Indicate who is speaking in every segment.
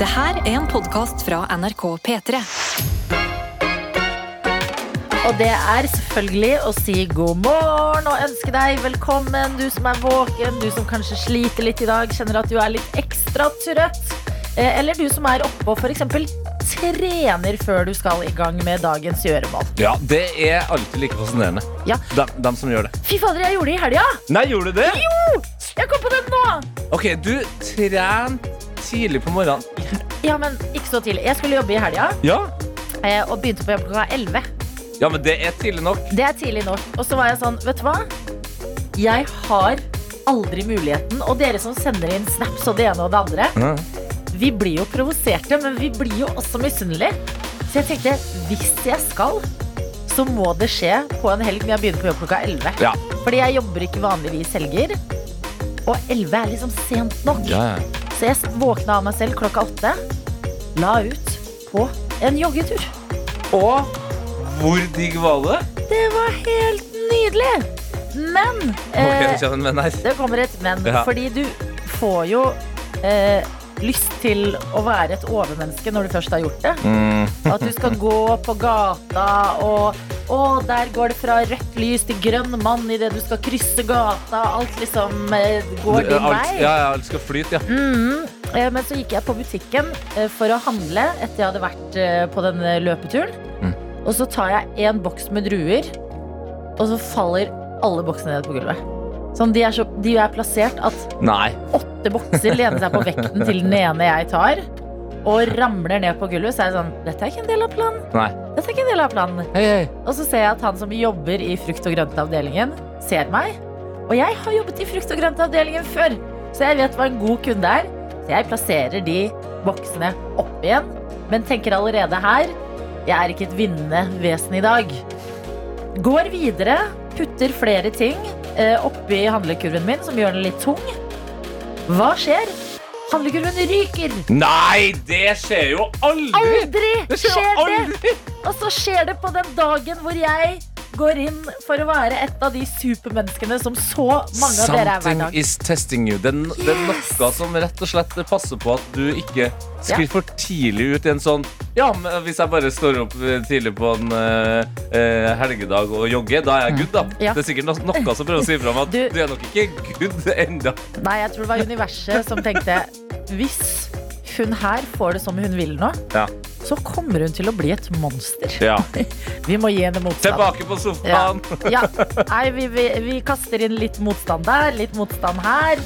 Speaker 1: Det her er en podkast fra NRK P3.
Speaker 2: Og det er selvfølgelig å si god morgen og ønske deg velkommen, du som er våken, du som kanskje sliter litt i dag, kjenner at du er litt ekstra trøtt. Eh, Eller du som er oppe og f.eks. trener før du skal i gang med dagens gjøremål.
Speaker 3: Ja, det er alltid like fascinerende.
Speaker 2: Ja.
Speaker 3: Dem, dem som gjør det.
Speaker 2: Fy fader, jeg gjorde det i helga!
Speaker 3: Nei, gjorde du det?
Speaker 2: Jo! Jeg kom på den nå!
Speaker 3: Ok, du trener tidlig på morgenen.
Speaker 2: Ja, men ikke så tidlig. Jeg skulle jobbe i helga
Speaker 3: Ja.
Speaker 2: eh, og begynte på jobb klokka 11.
Speaker 3: ja, men det er tidlig nok.
Speaker 2: Det er tidlig nok. Og så var jeg sånn, vet du hva? Jeg har aldri muligheten. Og dere som sender inn snaps og det ene og det andre, vi blir jo provoserte, men vi blir jo også misunnelige. Så jeg tenkte, hvis jeg skal, så må det skje på en helg når jeg begynner på jobb klokka 11.
Speaker 3: Ja.
Speaker 2: Fordi jeg jobber ikke vanligvis helger. Og 11 er liksom sent nok.
Speaker 3: Ja, ja.
Speaker 2: Så jeg våkna av meg selv klokka åtte, La ut på en joggetur.
Speaker 3: Og hvor digg var det?
Speaker 2: Det var helt nydelig. Men eh,
Speaker 3: her.
Speaker 2: Det kommer et men.
Speaker 3: Ja.
Speaker 2: Fordi du får jo eh, lyst til å være et overmenneske når du først har gjort det.
Speaker 3: Mm.
Speaker 2: At du skal gå på gata og Å, der går det fra rødt lys til grønn mann idet du skal krysse gata. Alt liksom eh, går din
Speaker 3: alt,
Speaker 2: vei.
Speaker 3: ja, ja, alt skal flyte, ja.
Speaker 2: Eh, Men så gikk jeg på butikken eh, for å handle etter jeg hadde vært på denne løpeturen.
Speaker 3: Mm.
Speaker 2: Og så tar jeg en boks med druer, og så faller alle boksene ned på gulvet. Sånn, de, er så, de er plassert at
Speaker 3: Nei.
Speaker 2: åtte bokser lener seg på vekten til den ene jeg tar, og ramler ned på gulvet. Så er jeg sånn Dette er ikke en del av planen.
Speaker 3: Nei.
Speaker 2: Dette er ikke en del av planen.
Speaker 3: Hei, hei.
Speaker 2: Og så ser jeg at han som jobber i frukt- og grøntavdelingen, ser meg. Og jeg har jobbet i frukt- og grøntavdelingen før, så jeg vet hva en god kunde er. Så jeg plasserer de boksene opp igjen, men tenker allerede her jeg er ikke et vinnende vesen i dag. Går videre, putter flere ting oppi handlekurven min, som gjør den litt tung. Hva skjer? Handlekurven ryker.
Speaker 3: Nei, det skjer jo aldri!
Speaker 2: Aldri
Speaker 3: Det skjer
Speaker 2: skjer
Speaker 3: aldri.
Speaker 2: det! Og så skjer det på den dagen hvor jeg går inn for å være et av de supermenneskene som så mange av dere er hver dag.
Speaker 3: Something is testing you. Det, er det er noe som rett og slett passer på at du ikke skriver for tidlig ut i en sånn Ja, men hvis jeg bare står opp tidlig på en eh, helgedag og jogger, da er jeg good, da.
Speaker 2: Ja.
Speaker 3: Det er sikkert no- noe som prøver å si fra om at
Speaker 2: Du-
Speaker 3: du, er nok ikke good ennå.
Speaker 2: Nei, jeg tror det var universet som tenkte hvis hun her får det som hun vil nå,
Speaker 3: Ja.
Speaker 2: Så kommer hun til å bli et monster.
Speaker 3: ja.
Speaker 2: Vi må gi henne motstand.
Speaker 3: Tilbake på sofaen.
Speaker 2: ja. Nei, vi, vi, vi kaster inn litt motstand der, litt motstand her.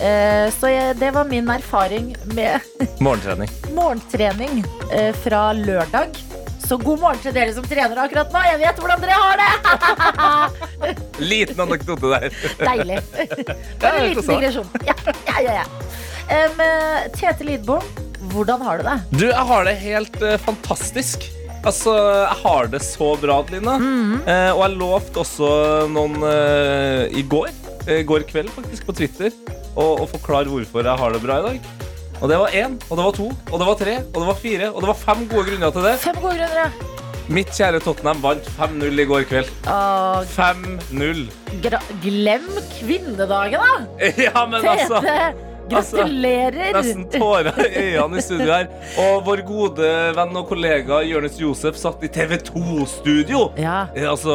Speaker 2: Eh, så jeg, det var min erfaring med
Speaker 3: Morgentrening.
Speaker 2: morgentrening eh, fra lørdag. Så god morgen til dere som trener akkurat nå. Jeg vet hvordan dere har det!
Speaker 3: Liten anekdote der.
Speaker 2: Deilig. Bare en liten digresjon. Ja, ja, ja, ja. Eh, Tete Lidbom, hvordan har du det?
Speaker 3: Du, jeg har det helt uh, fantastisk. Altså, jeg har det så bra, Adelina. Eh, og jeg lovte også noen eh, i går, i går kveld faktisk, på Twitter, å å forklare hvorfor jeg har det bra i dag. Og det var én, og det var to, og det var tre, og det var fire, og det var fem gode grunner til det.
Speaker 2: Fem gode grunner. ja.
Speaker 3: Mitt kjære Tottenham vant 5-0 i går kveld.
Speaker 2: Åh,
Speaker 3: 5-0.
Speaker 2: glem kvinnedagen, da!
Speaker 3: Ja, men altså
Speaker 2: Tete, gratulerer!
Speaker 3: Nesten tårer i øynene i studio her. Og vår gode venn og kollega Jonis Josef satt i TV 2-studio.
Speaker 2: Ja.
Speaker 3: Eh, Altså,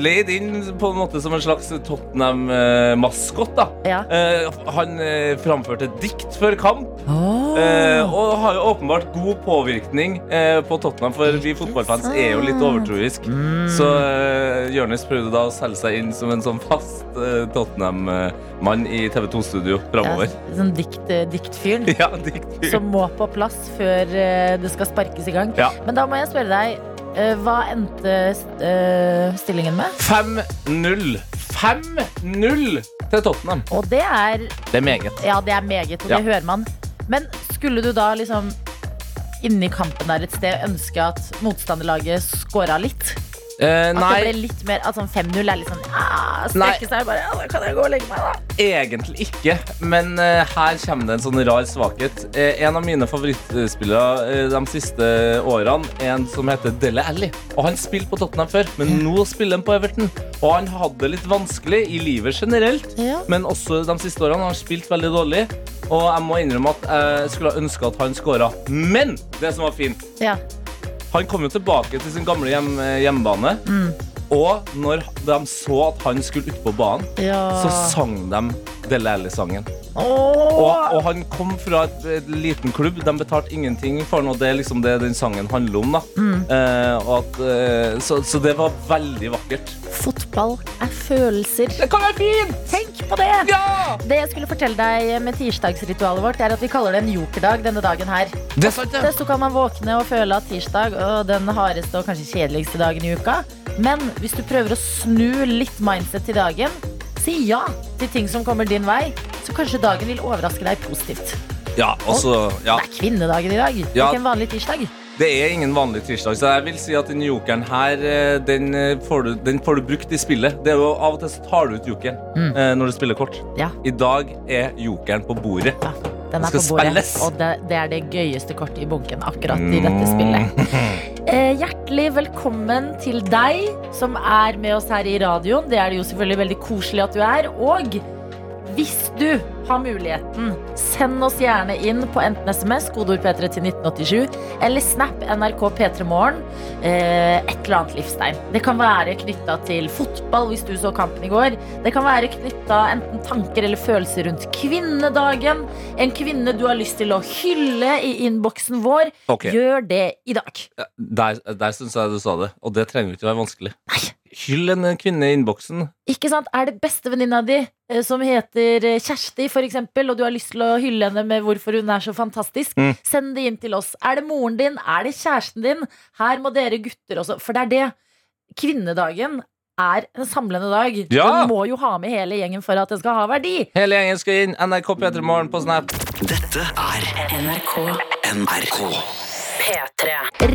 Speaker 3: leid inn på en måte som en slags Tottenham-maskot. da
Speaker 2: Ja.
Speaker 3: Eh, Han eh, framførte dikt før kamp,
Speaker 2: Oh.
Speaker 3: eh, og har jo åpenbart god påvirkning eh, på Tottenham, for vi fotballfans er jo litt overtroisk.
Speaker 2: Mm.
Speaker 3: Så uh, Jonis prøvde da å selge seg inn som en sånn fast eh, Tottenham-mann i TV 2-studio framover.
Speaker 2: Ja, sånn dikt, eh, diktfyren
Speaker 3: Ja, diktfyr.
Speaker 2: som må på plass før eh, det skal sparkes i gang.
Speaker 3: Ja.
Speaker 2: Men da må jeg spørre deg, eh, hva endte stillingen med?
Speaker 3: 5-0. 5-0 til Tottenham.
Speaker 2: Og det er
Speaker 3: Det er meget.
Speaker 2: Ja, det er meget, og
Speaker 3: Ja.
Speaker 2: det hører man. Men skulle du da liksom inni kampen der et sted ønske at motstanderlaget scora litt?
Speaker 3: Eh,
Speaker 2: At det ble litt mer At sånn 5-0 er litt sånn ah,
Speaker 3: Nei.
Speaker 2: Strekke seg bare ja, kan jeg gå og legge meg, da.
Speaker 3: egentlig ikke. Men uh, her kommer det en sånn rar svakhet. Uh, en av mine favorittspillere de siste årene en som heter Dele Alli. Og han spilte på Tottenham før, men nå spiller han på Everton. Og han hadde det litt vanskelig i livet generelt,
Speaker 2: Ja.
Speaker 3: men også de siste årene har han spilt veldig dårlig. Og jeg må innrømme at jeg skulle ha ønska at han skåra. Men det som var fint,
Speaker 2: Ja.
Speaker 3: Han kom jo tilbake til sin gamle hjem, hjemmebane. Og når de så at han skulle ut på banen,
Speaker 2: Ja.
Speaker 3: så sang de Dele Alli-sangen. Og, og han kom fra et, et liten klubb. De betalte ingenting for noe. det er liksom det den sangen handler om. da eh, og at, eh, så, så det var veldig vakkert.
Speaker 2: Fotball er følelser.
Speaker 3: Det kan være fint!
Speaker 2: Tenk på det!
Speaker 3: Ja!
Speaker 2: Det jeg skulle fortelle deg med tirsdagsritualet vårt, er at vi kaller det en jokerdag denne dagen her.
Speaker 3: Det er sant,
Speaker 2: ja. så kan man våkne og føle at tirsdag er den hardeste og kanskje kjedeligste dagen i uka. Men hvis du prøver å snu litt mindset til dagen, si ja til ting som kommer din vei, så kanskje dagen vil overraske deg positivt.
Speaker 3: Ja, også, ja.
Speaker 2: Det er kvinnedagen i dag,
Speaker 3: Ja.
Speaker 2: ikke en vanlig tirsdag.
Speaker 3: Det er ingen vanlig tirsdag, så jeg vil si at den jokeren her, eh, den eh, får, du, den får du brukt i spillet. Det er jo Av og til så tar du ut jokeren mm. når du spiller kort.
Speaker 2: Ja.
Speaker 3: I dag er jokeren på bordet.
Speaker 2: Ja, den er på bordet,
Speaker 3: spilles.
Speaker 2: og det, det er det gøyeste kortet i bunken akkurat i dette spillet. Eh, hjertelig velkommen til deg som er med oss her i radioen. Det er det jo selvfølgelig veldig koselig at du er. Og hvis du har muligheten, send oss gjerne inn på enten SMS, kodeord P3 til 1987, eller Snap NRK P3 Morgen. Eh, et eller annet livstegn. Det kan være knytta til fotball, hvis du så kampen i går. Det kan være knytta enten tanker eller følelser rundt kvinnedagen. En kvinne du har lyst til å hylle i innboksen vår.
Speaker 3: Okay.
Speaker 2: Gjør det i dag.
Speaker 3: Der, der syns jeg du sa det, og det trenger ikke å være vanskelig. Hyll en kvinne i innboksen.
Speaker 2: Ikke sant? Er det bestevenninna di eh, som heter eh, Kjersti, for eksempel, og du har lyst til å hylle henne med hvorfor hun er så fantastisk,
Speaker 3: Mm.
Speaker 2: send det inn til oss. Er det moren din? Er det kjæresten din? Her må dere gutter også, for det er det. Kvinnedagen er en samlende dag.
Speaker 3: Ja!
Speaker 2: Du må jo ha med hele gjengen for at den skal ha verdi.
Speaker 3: Hele gjengen skal inn. NRK P3 Morgen på Snap.
Speaker 4: Dette er NRK. NRK.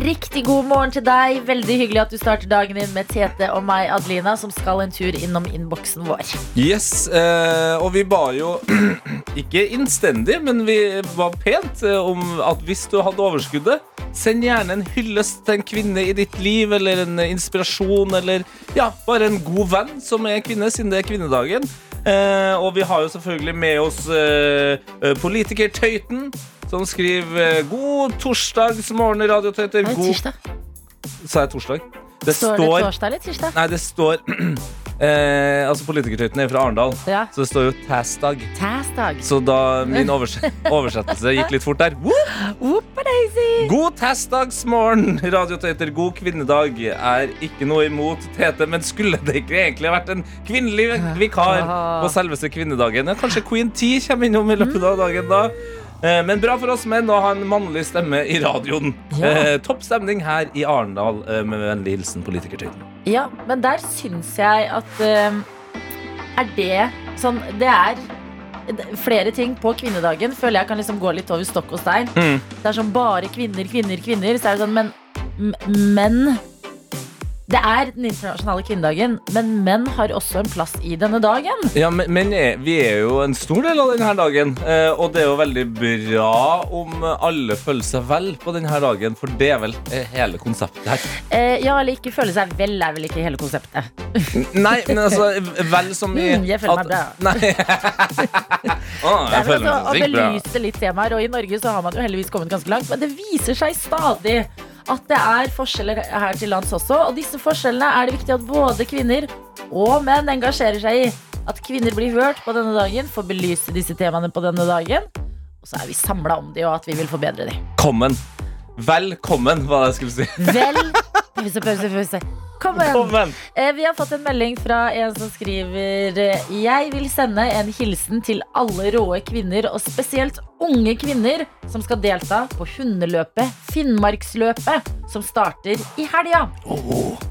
Speaker 2: Riktig god morgen til deg. Veldig hyggelig at du starter dagen din med Tete og meg, Adelina, som skal en tur innom innboksen vår.
Speaker 3: Yes, eh, og vi ba jo ikke innstendig, men vi var pent eh, om at hvis du hadde overskuddet, send gjerne en hyllest til en kvinne i ditt liv, eller en inspirasjon, eller ja, bare en god venn som er kvinne, siden det er kvinnedagen. Eh, og vi har jo selvfølgelig med oss politiker Tøyten, som skriver eh, God torsdagsmorgen, radiotøyter.
Speaker 2: Er det
Speaker 3: God
Speaker 2: tirsdag?
Speaker 3: Sa jeg torsdag? Det
Speaker 2: Står det
Speaker 3: står
Speaker 2: torsdag eller tirsdag?
Speaker 3: Nei, det står eh, Altså, politikertøyten er fra Arendal,
Speaker 2: Ja.
Speaker 3: så det står jo Tastag.
Speaker 2: Tastag.
Speaker 3: Så da min overse oversettelse gikk litt fort der
Speaker 2: God.
Speaker 3: God testdagsmorgen! Radiotøyter, god kvinnedag. Er ikke noe imot Tete, men skulle det ikke egentlig vært en kvinnelig vikar på selveste kvinnedagen? Ja, kanskje Queen T kommer innom i løpet av dagen da. Eh, Men bra for oss menn å ha en mannlig stemme i radioen.
Speaker 2: Ja.
Speaker 3: Eh, topp stemning her i Arendal eh, med vennlig hilsen politikertiden.
Speaker 2: Ja, men der syns jeg at eh, Er det sånn Det er flere ting på kvinnedagen føler jeg kan liksom gå litt over stokk og stein.
Speaker 3: Mm.
Speaker 2: Det er sånn bare kvinner, kvinner, kvinner. Så er det sånn, men menn Det er den internasjonale kvinnedagen, men menn har også en plass i denne dagen.
Speaker 3: Ja, men, men er, vi er jo en stor del av denne dagen, eh, og det er jo veldig bra om alle føler seg vel på denne dagen, for det er vel eh, hele konseptet her.
Speaker 2: Eh, ja, eller ikke føle seg vel er vel ikke hele konseptet.
Speaker 3: Nei, men altså, vel som i
Speaker 2: Mm, jeg føler meg bra.
Speaker 3: Nei. ah,
Speaker 2: Det
Speaker 3: jeg
Speaker 2: er vel
Speaker 3: føler meg
Speaker 2: altså å
Speaker 3: sykt bra.
Speaker 2: belyse litt temaer, og i Norge så har man jo heldigvis kommet ganske langt, men det viser seg stadig at det er forskjeller her til lands også, og disse forskjellene er det viktig at både kvinner og menn engasjerer seg i. At kvinner blir hørt på denne dagen, får belyse disse temaene på denne dagen, og så er vi samla om de, og at vi vil forbedre de.
Speaker 3: Kommen. Velkommen, var det jeg skulle si.
Speaker 2: Vel Pause, pause, pause. Kom igjen. Eh, Vi har fått en melding fra en som skriver eh, Jeg vil sende en hilsen til alle råe kvinner, og spesielt unge kvinner, som skal delta på hundeløpet Finnmarksløpet, som starter i helga.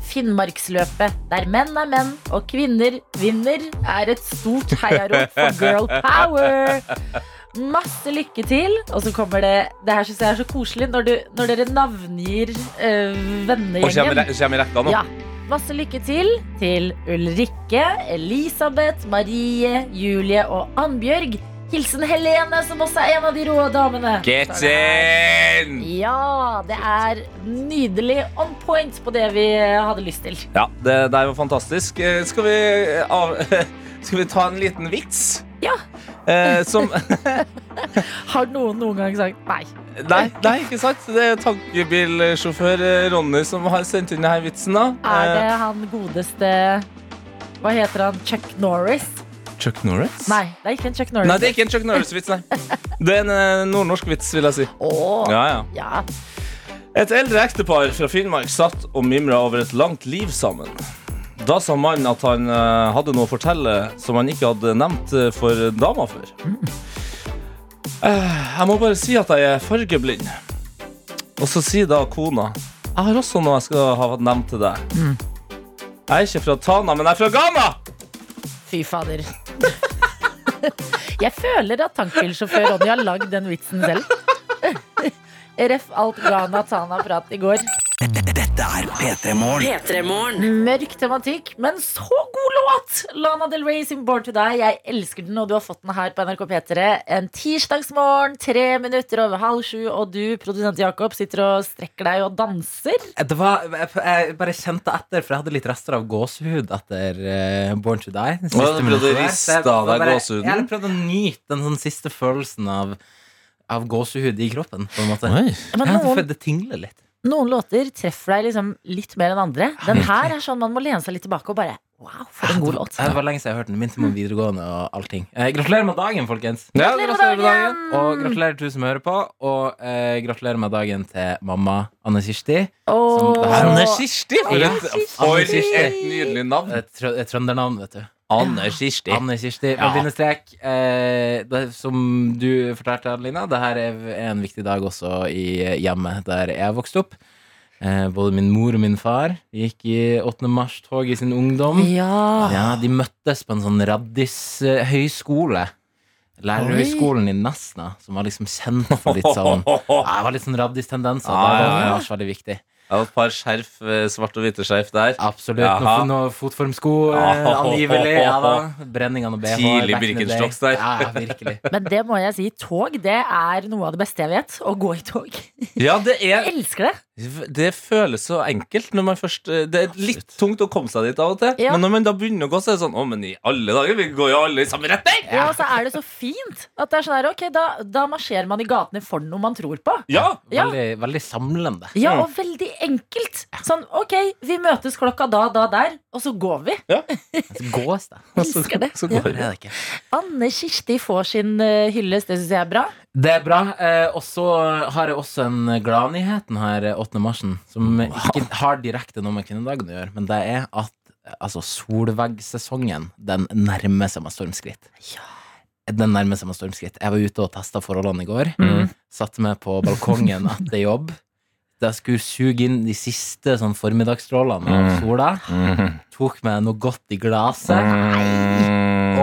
Speaker 2: Finnmarksløpet, der menn er menn og kvinner vinner, er et stort heiarop for girl power. Masse lykke til. Og så kommer det Det her synes jeg er så koselig når, du, når dere navngir øh,
Speaker 3: Og
Speaker 2: vennegjengen.
Speaker 3: i- kommer rekka nå.
Speaker 2: Ja. Masse lykke til til Ulrikke, Elisabeth, Marie, Julie og Annbjørg. Hilsen Helene, som også er en av de rå damene.
Speaker 3: Get
Speaker 2: det
Speaker 3: in!
Speaker 2: Ja, det er nydelig on point på det vi hadde lyst til.
Speaker 3: Ja, det der var fantastisk. Eh, Skal vi, av, skal vi ta en liten vits?
Speaker 2: Ja.
Speaker 3: Eh, som
Speaker 2: Har noen noen gang sagt nei?
Speaker 3: Nei, nei, ikke sant? Det er tankebilsjåfør eh, Ronny som har sendt inn denne vitsen. da
Speaker 2: Er det
Speaker 3: Eh,
Speaker 2: han godeste Hva heter han? Chuck Norris?
Speaker 3: Chuck Norris?
Speaker 2: Nei, det er ikke en Chuck Norris.
Speaker 3: Nei, det er ikke en Chuck Norris-vits, nei. Det er en nordnorsk vits, vil jeg si.
Speaker 2: Åh,
Speaker 3: Ja, ja.
Speaker 2: ja.
Speaker 3: Et eldre ektepar fra Finnmark satt og mimra over et langt liv sammen. Da sa mannen at han eh, hadde noe å fortelle som han ikke hadde nevnt eh, for dama før. Eh, jeg må bare si at jeg er fargeblind. Og så sier da kona Jeg har også noe jeg skal ha nevnt til deg. Jeg er ikke fra Tana, men jeg er fra Ghana!
Speaker 2: Fy fader. Jeg føler at tankbilsjåfør Ronny har lagd den vitsen selv. Ref alt Ghana Tana-prat i går.
Speaker 5: P3morgen.
Speaker 2: Mørk tematikk, men så god låt! Lana Del Rey sin Born to Die. Jeg elsker den, og du har fått den her på NRK P3 en tirsdagsmorgen, tre minutter over halv sju, og du, produsent Jakob, sitter og strekker deg og danser.
Speaker 6: Det var, jeg, jeg bare kjente etter, for jeg hadde litt rester av gåsehud etter uh, Born to Die. den siste
Speaker 3: du prøvde å riste
Speaker 6: jeg
Speaker 3: av deg gåsehuden?
Speaker 6: Jeg prøvde å nyte den sånn siste følelsen av, av gåsehud i kroppen. På en måte. Ja, det, det tingler litt.
Speaker 2: Noen låter treffer deg liksom litt mer enn andre. Den her er sånn man må lene seg litt tilbake og bare Wow, for en god låt.
Speaker 6: Det var lenge siden jeg har hørt den. Minte meg om videregående og allting. Eh, gratulerer med dagen, folkens.
Speaker 3: Ja,
Speaker 2: Gratulerer med
Speaker 3: gratulerer med dagen.
Speaker 2: dagen!
Speaker 6: Og gratulerer til du som hører på. Og eh, gratulerer med dagen til mamma Anne Kirsti.
Speaker 2: Åh.
Speaker 3: Anne Kirsti! For et, nydelig navn.
Speaker 6: Et trøndernavn, vet du.
Speaker 3: Anne Kirsti.
Speaker 6: Anne Kirsti med bindestrek. Eh, det, som du fortalte, Adelina, det her er en viktig dag også i hjemmet der jeg vokste opp. Eh, både min mor og min far gikk i 8. mars-tog i sin ungdom.
Speaker 2: Ja.
Speaker 6: Ja, De møttes på en sånn raddishøyskole. Lærerhøgskolen i Nesna, som var liksom kjent for litt sånn ja, Det var litt sånn raddis-tendenser. Ah,
Speaker 3: ja,
Speaker 6: var
Speaker 3: ja.
Speaker 6: det veldig viktig.
Speaker 3: Jeg har et par skjerf, eh, svart og hvite skjerf der.
Speaker 6: Absolutt.
Speaker 3: Jaha.
Speaker 6: Noe, noe fotformsko, eh, angivelig. Ja da. Brenningene og BH.
Speaker 3: Tidlig. Birkenstocks der.
Speaker 6: Ja, ja, virkelig.
Speaker 2: Men det må jeg si, tog det er noe av det beste jeg vet. Å gå i tog.
Speaker 3: Ja, det
Speaker 2: Jeg
Speaker 3: er
Speaker 2: elsker det.
Speaker 3: Det føles så enkelt når man først eh, Det er litt tungt å komme seg dit av og til.
Speaker 2: Ja.
Speaker 3: Men når man da begynner å gå, så er det sånn Å, men i alle dager, vi går jo alle i samme retning!
Speaker 2: Ja, og så er det så fint at det er sånn her, ok, da, da marsjerer man i gatene for noe man tror på.
Speaker 3: Ja!
Speaker 2: Ja.
Speaker 6: Veldig, veldig samlende.
Speaker 2: Ja, og veldig enkelt. Sånn, ok, vi møtes klokka da, da, der, og så går vi.
Speaker 6: Ja. gås da.
Speaker 2: Elsker det.
Speaker 3: Så går
Speaker 6: ja.
Speaker 3: det.
Speaker 2: Anne Kirsti får sin uh, hyllest, det syns jeg er bra.
Speaker 6: Det er bra. Eh, og så har jeg også en gladnyhet denne 8. marsen, som ikke har direkte noe med kvinnedagen å gjøre, men det er at altså, solveggsesongen, den nærmer seg med stormskritt. Den nærmer seg med stormskritt. Jeg var ute og testa forholdene i går. Satte meg på balkongen etter jobb. Jeg skulle suge inn de siste sånn formiddagsstrålene av sola. Tok meg noe godt i glasset.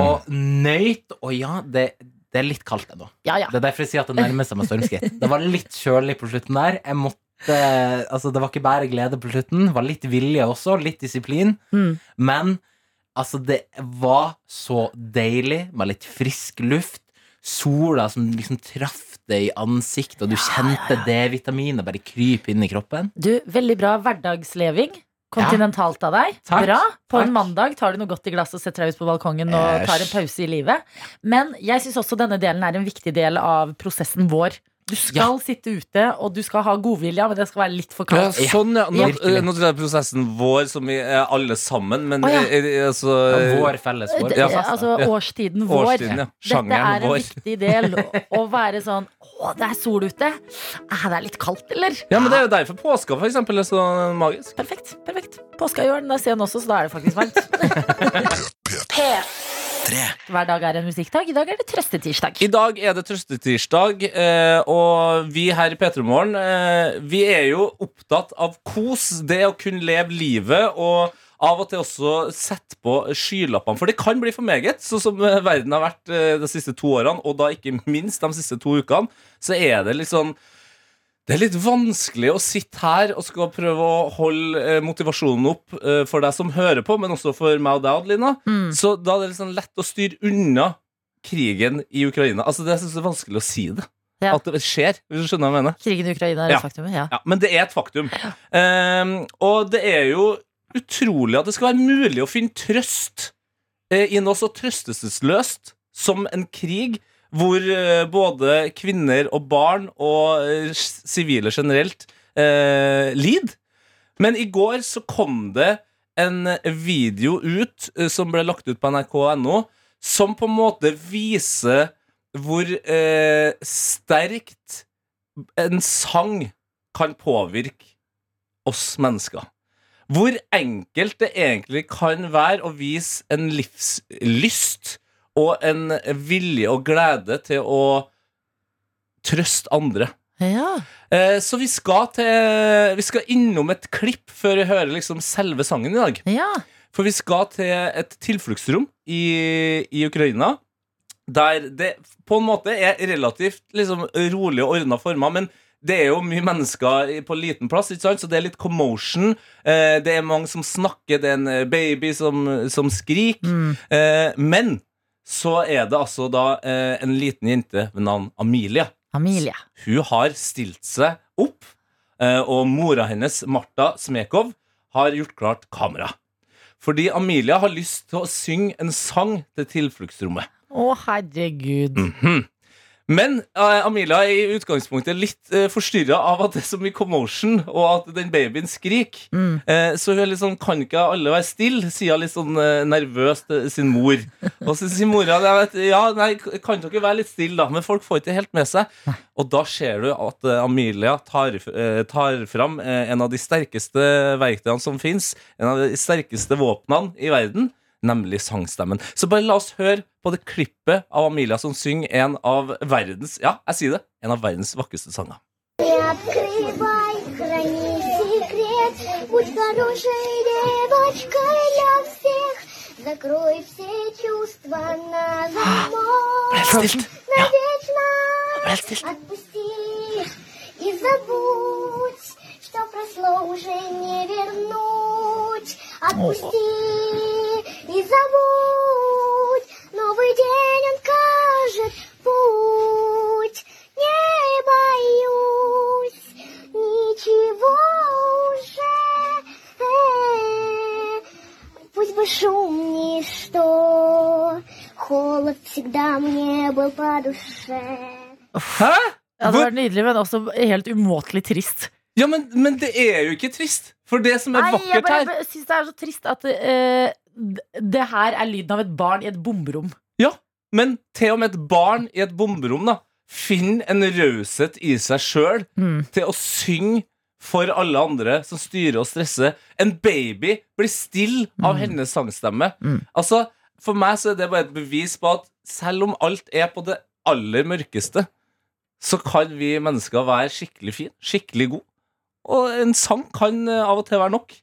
Speaker 6: Og nøyt. Og ja, det, det er litt kaldt ennå.
Speaker 2: Ja, ja.
Speaker 6: Det er derfor jeg sier at det nærmer seg med stormskritt. Det var litt kjølig på slutten der. Jeg måtte Altså, det var ikke bare glede på slutten. Det var litt vilje også. Litt disiplin.
Speaker 2: Mm.
Speaker 6: Men altså, det var så deilig med litt frisk luft. Sola som liksom traff deg i ansiktet, og du kjente D-vitaminet bare krype inn i kroppen.
Speaker 2: Du, veldig bra hverdagsleving. Kontinentalt av deg.
Speaker 6: Takk,
Speaker 2: Bra. På
Speaker 6: takk.
Speaker 2: en mandag tar du noe godt i glasset og setter deg ut på balkongen og tar en pause i livet. Men jeg syns også denne delen er en viktig del av prosessen vår. Du skal sitte ute, og du skal ha godvilje, men det skal være litt for
Speaker 3: Ja,
Speaker 2: kaldt.
Speaker 3: sånn, ja. Nå,
Speaker 6: Virkelig.
Speaker 3: eh, nå tror jeg prosessen vår, som vi er alle sammen, men
Speaker 2: oh, ja.
Speaker 3: altså
Speaker 6: Ja, vår felles vår.
Speaker 3: Ja.
Speaker 2: altså
Speaker 3: Ja.
Speaker 2: årstiden vår.
Speaker 3: Årstiden, ja.
Speaker 2: Dette er en viktig del. Å være sånn Å, det er sol ute. Er det er litt kaldt, eller?
Speaker 3: Ja, men Det er jo derfor påska for eksempel, er så magisk.
Speaker 2: Perfekt. perfekt Påska gjør den der sen også, så da er det faktisk varmt.
Speaker 4: Tre.
Speaker 2: Hver dag er en musikkdag. I dag er det trøstetirsdag.
Speaker 3: I dag er det trøstetirsdag, eh, og vi her i P3 Morgen eh, Vi er jo opptatt av kos, det å kunne leve livet, og av og til også sette på skylappene. For det kan bli for meget, sånn som eh, verden har vært de siste to årene, og da ikke minst de siste to ukene, så er det litt sånn det er litt vanskelig å sitte her og skal prøve å holde eh, motivasjonen opp eh, for deg som hører på, men også for meg og deg, Adelina.
Speaker 2: Mm.
Speaker 3: Så da er det sånn lett å styre unna krigen i Ukraina. Altså Det synes jeg er vanskelig å si det.
Speaker 2: Ja.
Speaker 3: At det skjer, hvis du skjønner hva jeg mener.
Speaker 2: Krigen i Ukraina er
Speaker 3: Ja.
Speaker 2: et faktum. Ja.
Speaker 3: Ja, Men det er et faktum. Um, og det er jo utrolig at det skal være mulig å finne trøst uh, i noe så trøstesløst som en krig hvor eh, både kvinner og barn og eh, sivile generelt eh, lider. Men i går så kom det en video ut eh, som ble lagt ut på nrk.no, som på en måte viser hvor eh, sterkt en sang kan påvirke oss mennesker. Hvor enkelt det egentlig kan være å vise en livslyst og en vilje og glede til å trøste andre.
Speaker 2: Ja.
Speaker 3: Eh, så vi skal, til, vi skal innom et klipp før vi hører liksom selve sangen i dag.
Speaker 2: ja.
Speaker 3: For vi skal til et tilfluktsrom i, i Ukraina. Der det på en måte er relativt liksom, rolig og ordna former. Men det er jo mye mennesker på liten plass, så det er litt commotion. Eh, det er mange som snakker, det er en baby som, som skriker.
Speaker 2: Mm.
Speaker 3: Eh, men så er det altså da eh, en liten jente ved navn Amelia.
Speaker 2: Amelia.
Speaker 3: Hun har stilt seg opp, eh, og mora hennes, Marta Smekov, har gjort klart kamera. Fordi Amelia har lyst til å synge en sang til tilfluktsrommet.
Speaker 2: Å, herregud.
Speaker 3: Mhm. Men uh, Amelia er i utgangspunktet litt uh, forstyrra av at det er så mye commotion, og at den babyen skriker.
Speaker 2: Mm.
Speaker 3: Uh, så hun er litt sånn, kan ikke alle være stille, sier hun litt sånn uh, nervøst til sin mor. Og så sier mora vet, ja, nei, kan dere være litt stille, da? Men folk får ikke helt med seg. Og da ser du at eh, Amelia tar, eh, tar fram eh, en av de sterkeste verktøyene som fins. En av de sterkeste våpnene i verden, nemlig sangstemmen. Så bare la oss høre på det klippet av Amelia som synger en av verdens Ja, jeg sier det. En av verdens vakreste sanger.
Speaker 5: Не открывай, храни секрет, будь хорошей девочкой для всех. Закрой все чувства на замок.
Speaker 3: Stilt. Ja,
Speaker 5: Навечно
Speaker 3: helt stilt.
Speaker 5: отпусти и забудь, что прошло уже не вернуть. Отпусти
Speaker 3: Hæ?
Speaker 2: Ja, det var nydelig, men også helt umåtelig trist.
Speaker 3: Ja, men, men det er jo ikke trist. For det som er
Speaker 2: Nei, jeg
Speaker 3: vakkert
Speaker 2: bare,
Speaker 3: her
Speaker 2: bare syns det er så trist at uh, det her er lyden av et barn i et bomberom.
Speaker 3: Ja, men til og med et barn i et bomberom da finner en raushet i seg sjøl
Speaker 2: Mm.
Speaker 3: til å synge for alle andre som styrer og stresser. En baby blir stille av hennes sangstemme.
Speaker 2: Mm.
Speaker 3: Altså, For meg så er det bare et bevis på at selv om alt er på det aller mørkeste, så kan vi mennesker være skikkelig fine, skikkelig gode. Og en sang kan eh, av og til være nok.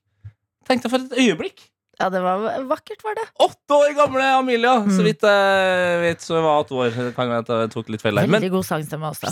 Speaker 3: Tenk deg for et øyeblikk.
Speaker 2: Ja, det var vakkert, var det.
Speaker 3: Åtte år gamle Amelia, så
Speaker 2: Mm.
Speaker 3: vidt jeg vet, så var åtte år. Det kan hende jeg tok litt feil der.
Speaker 2: Veldig god sangstemme også.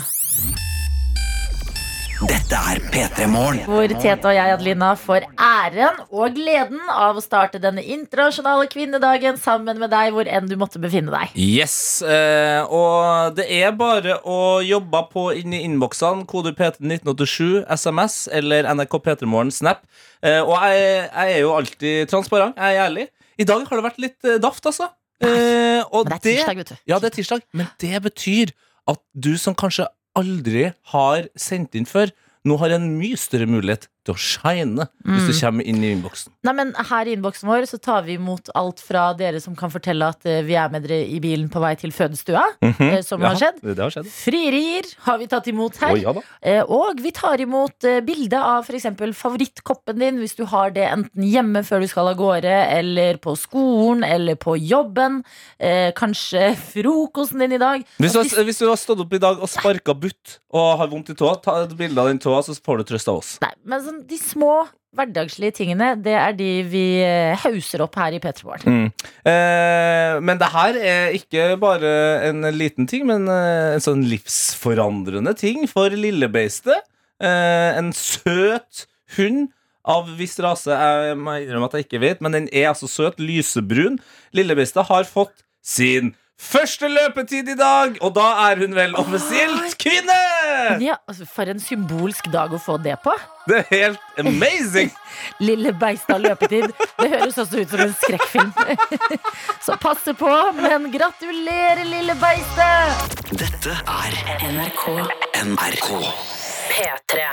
Speaker 4: Dette er P3 Morgen.
Speaker 2: Hvor Tete og jeg, Adelina, får æren og gleden av å starte denne internasjonale kvinnedagen sammen med deg hvor enn du måtte befinne deg.
Speaker 3: yes, eh, og det er bare å jobbe på inn i innboksene. Kode P31987, SMS eller NRK P3morgen Snap. Eh, og jeg, jeg er jo alltid transparent. Jeg er ærlig. I dag har det vært litt eh, daft, altså. Eh, og
Speaker 2: Men det er tirsdag, vet du.
Speaker 3: Ja, det er tirsdag, men det betyr at du som kanskje aldri har sendt inn før, nå har en mye større mulighet til å shine hvis du kommer inn i innboksen.
Speaker 2: Nei, men Her i innboksen vår så tar vi imot alt fra dere som kan fortelle at eh, vi er med dere i bilen på vei til fødestua. eh, som har skjedd.
Speaker 3: Det har skjedd.
Speaker 2: Frierier har vi tatt imot her.
Speaker 3: Oh, ja.
Speaker 2: Eh, Og vi tar imot bilde av f.eks. favorittkoppen din, hvis du har det enten hjemme før du skal av gårde, eller på skolen, eller på jobben. Kanskje frokosten din i dag.
Speaker 3: Hvis du, har, hvis du har stått opp i dag og sparka butt og har vondt i tåa, ta et bilde av den tåa, så får du trøst av oss.
Speaker 2: Nei, men sånn, de små hverdagslige tingene, det er de vi eh, hauser opp her i P3 Morgen.
Speaker 3: Mm. Eh, men det her er ikke bare en liten ting, men eh, en sånn livsforandrende ting for lillebeistet. Eh, en søt hund av viss rase. Jeg må innrømme at jeg ikke vet, men den er altså søt. Lysebrun. Lillebeistet har fått sin Første løpetid i dag, og da er hun vel offisielt kvinne!
Speaker 2: Ja, altså, for en symbolsk dag å få det på.
Speaker 3: Det er helt amazing!
Speaker 2: Lille beista løpetid. Det høres også ut som en skrekkfilm. Så passe på, men gratulerer, lille beiste!
Speaker 4: Dette er NRK. NRK.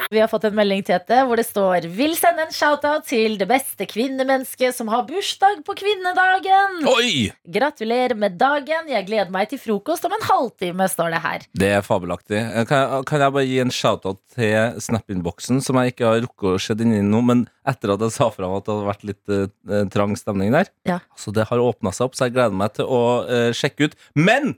Speaker 2: Vi har fått en melding, Tete, hvor det står Vil sende en shout-out til det beste kvinnemennesket som har bursdag på kvinnedagen.
Speaker 3: Oi!
Speaker 2: Gratulerer med dagen. Jeg gleder meg til frokost om en halvtime, står det her.
Speaker 3: Det er fabelaktig. Eh, Kan jeg, kan jeg bare gi en shout-out til Snap-innboksen, som jeg ikke har rukket å se inn i nå, men etter at jeg sa fra om at det hadde vært litt uh, trang stemning der.
Speaker 2: Ja.
Speaker 3: Så det har åpna seg opp, så jeg gleder meg til å uh, sjekke ut. Men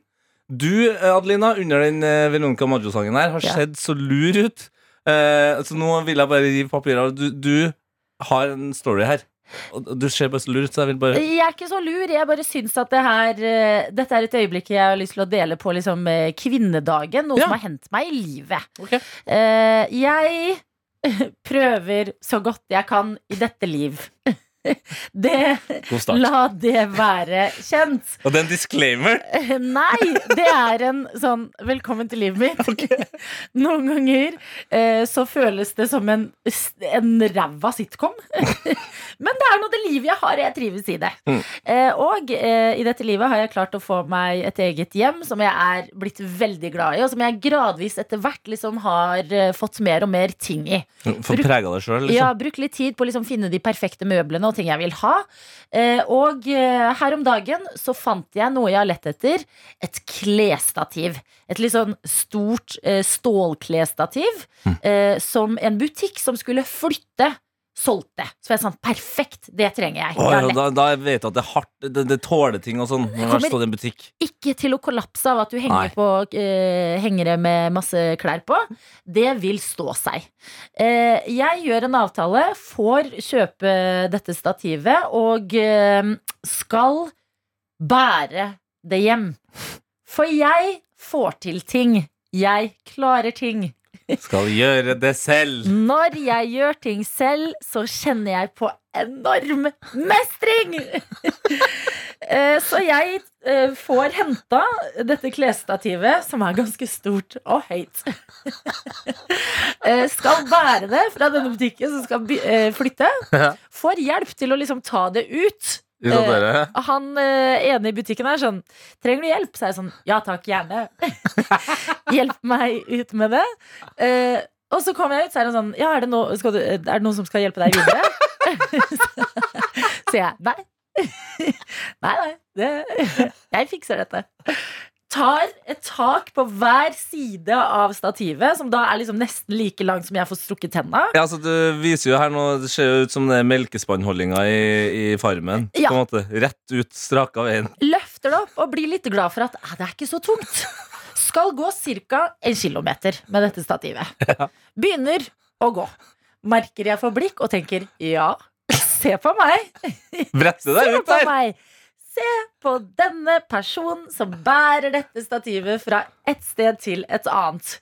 Speaker 3: du, eh, Adelina, under den uh, Veronica Maggio-sangen her, har
Speaker 2: Ja.
Speaker 3: sett så lur ut. Eh, så nå vil jeg bare rive papirer. Du, du har en story her. Du ser bare så lur ut, så jeg vil bare
Speaker 2: Jeg er ikke så lur. Jeg bare syns at det her, eh, dette er et øyeblikk jeg har lyst til å dele på liksom, eh, kvinnedagen. Noe
Speaker 3: Ja.
Speaker 2: som har hendt meg i livet.
Speaker 3: Okay.
Speaker 2: Eh, jeg prøver så godt jeg kan i dette liv. Det, la det være kjent.
Speaker 3: Og det er en disclaimer.
Speaker 2: Nei, det er en sånn Velkommen til livet mitt. Noen ganger eh, så føles det som en, en ræva sitcom. Men livet jeg har, jeg trives i det.
Speaker 3: Mm.
Speaker 2: Eh, og eh, i dette livet har jeg klart å få meg et eget hjem som jeg er blitt veldig glad i, og som jeg gradvis etter hvert liksom har eh, fått mer og mer ting i.
Speaker 3: Fått prega deg sjøl,
Speaker 2: Ja,
Speaker 3: brukt
Speaker 2: Bruk litt tid på å liksom finne de perfekte møblene og ting jeg vil ha. Eh, og her om dagen så fant jeg noe jeg har lett etter. Et klesstativ. Et litt sånn stort stålklesstativ eh, som en butikk som skulle flytte, solgte. Så var jeg sånn Perfekt, det trenger jeg.
Speaker 3: Å, ja, da, da vet du at det er hardt. Det, det tåler ting og sånn. Når står i en butikk.
Speaker 2: ikke til å kollapse av at du
Speaker 3: Nei.
Speaker 2: henger på eh, hengere med masse klær på. Det vil stå seg. Eh, jeg gjør en avtale, får kjøpe dette stativet og eh, skal bære det hjem. For jeg får til ting. Jeg klarer ting.
Speaker 3: Skal gjøre det selv.
Speaker 2: Når jeg gjør ting selv, så kjenner jeg på enorm mestring! Eh, så jeg eh, får henta dette klesstativet, som er ganske stort og høyt. Eh, Skal bære det fra denne butikken som skal flytte. Får hjelp til å liksom ta det ut.
Speaker 3: Dere?
Speaker 2: Han eh, ene i butikken er sånn Trenger du hjelp? Så er jeg sånn Ja takk, gjerne. Hjelp meg ut med det. Eh, og så kommer jeg ut, så er han sånn Ja, er det, no, du, er det noen som skal hjelpe deg videre? Så jeg nei. Nei, nei. Det, jeg fikser dette. Tar et tak på hver side av stativet, som da er liksom nesten like langt som jeg får strukket tenna.
Speaker 3: Ja, så du viser jo her nå Det ser jo ut som det er melkespannholdninga i, i Farmen.
Speaker 2: Ja.
Speaker 3: På en måte Rett ut, straka veien.
Speaker 2: løfter det opp og blir litt glad for at det er ikke så tungt. Skal gå ca. en kilometer med dette stativet. Begynner å gå. Merker jeg får blikk og tenker ja, se på meg.
Speaker 3: Brette deg ut der!
Speaker 2: meg. Se på denne personen som bærer dette stativet fra et sted til et annet.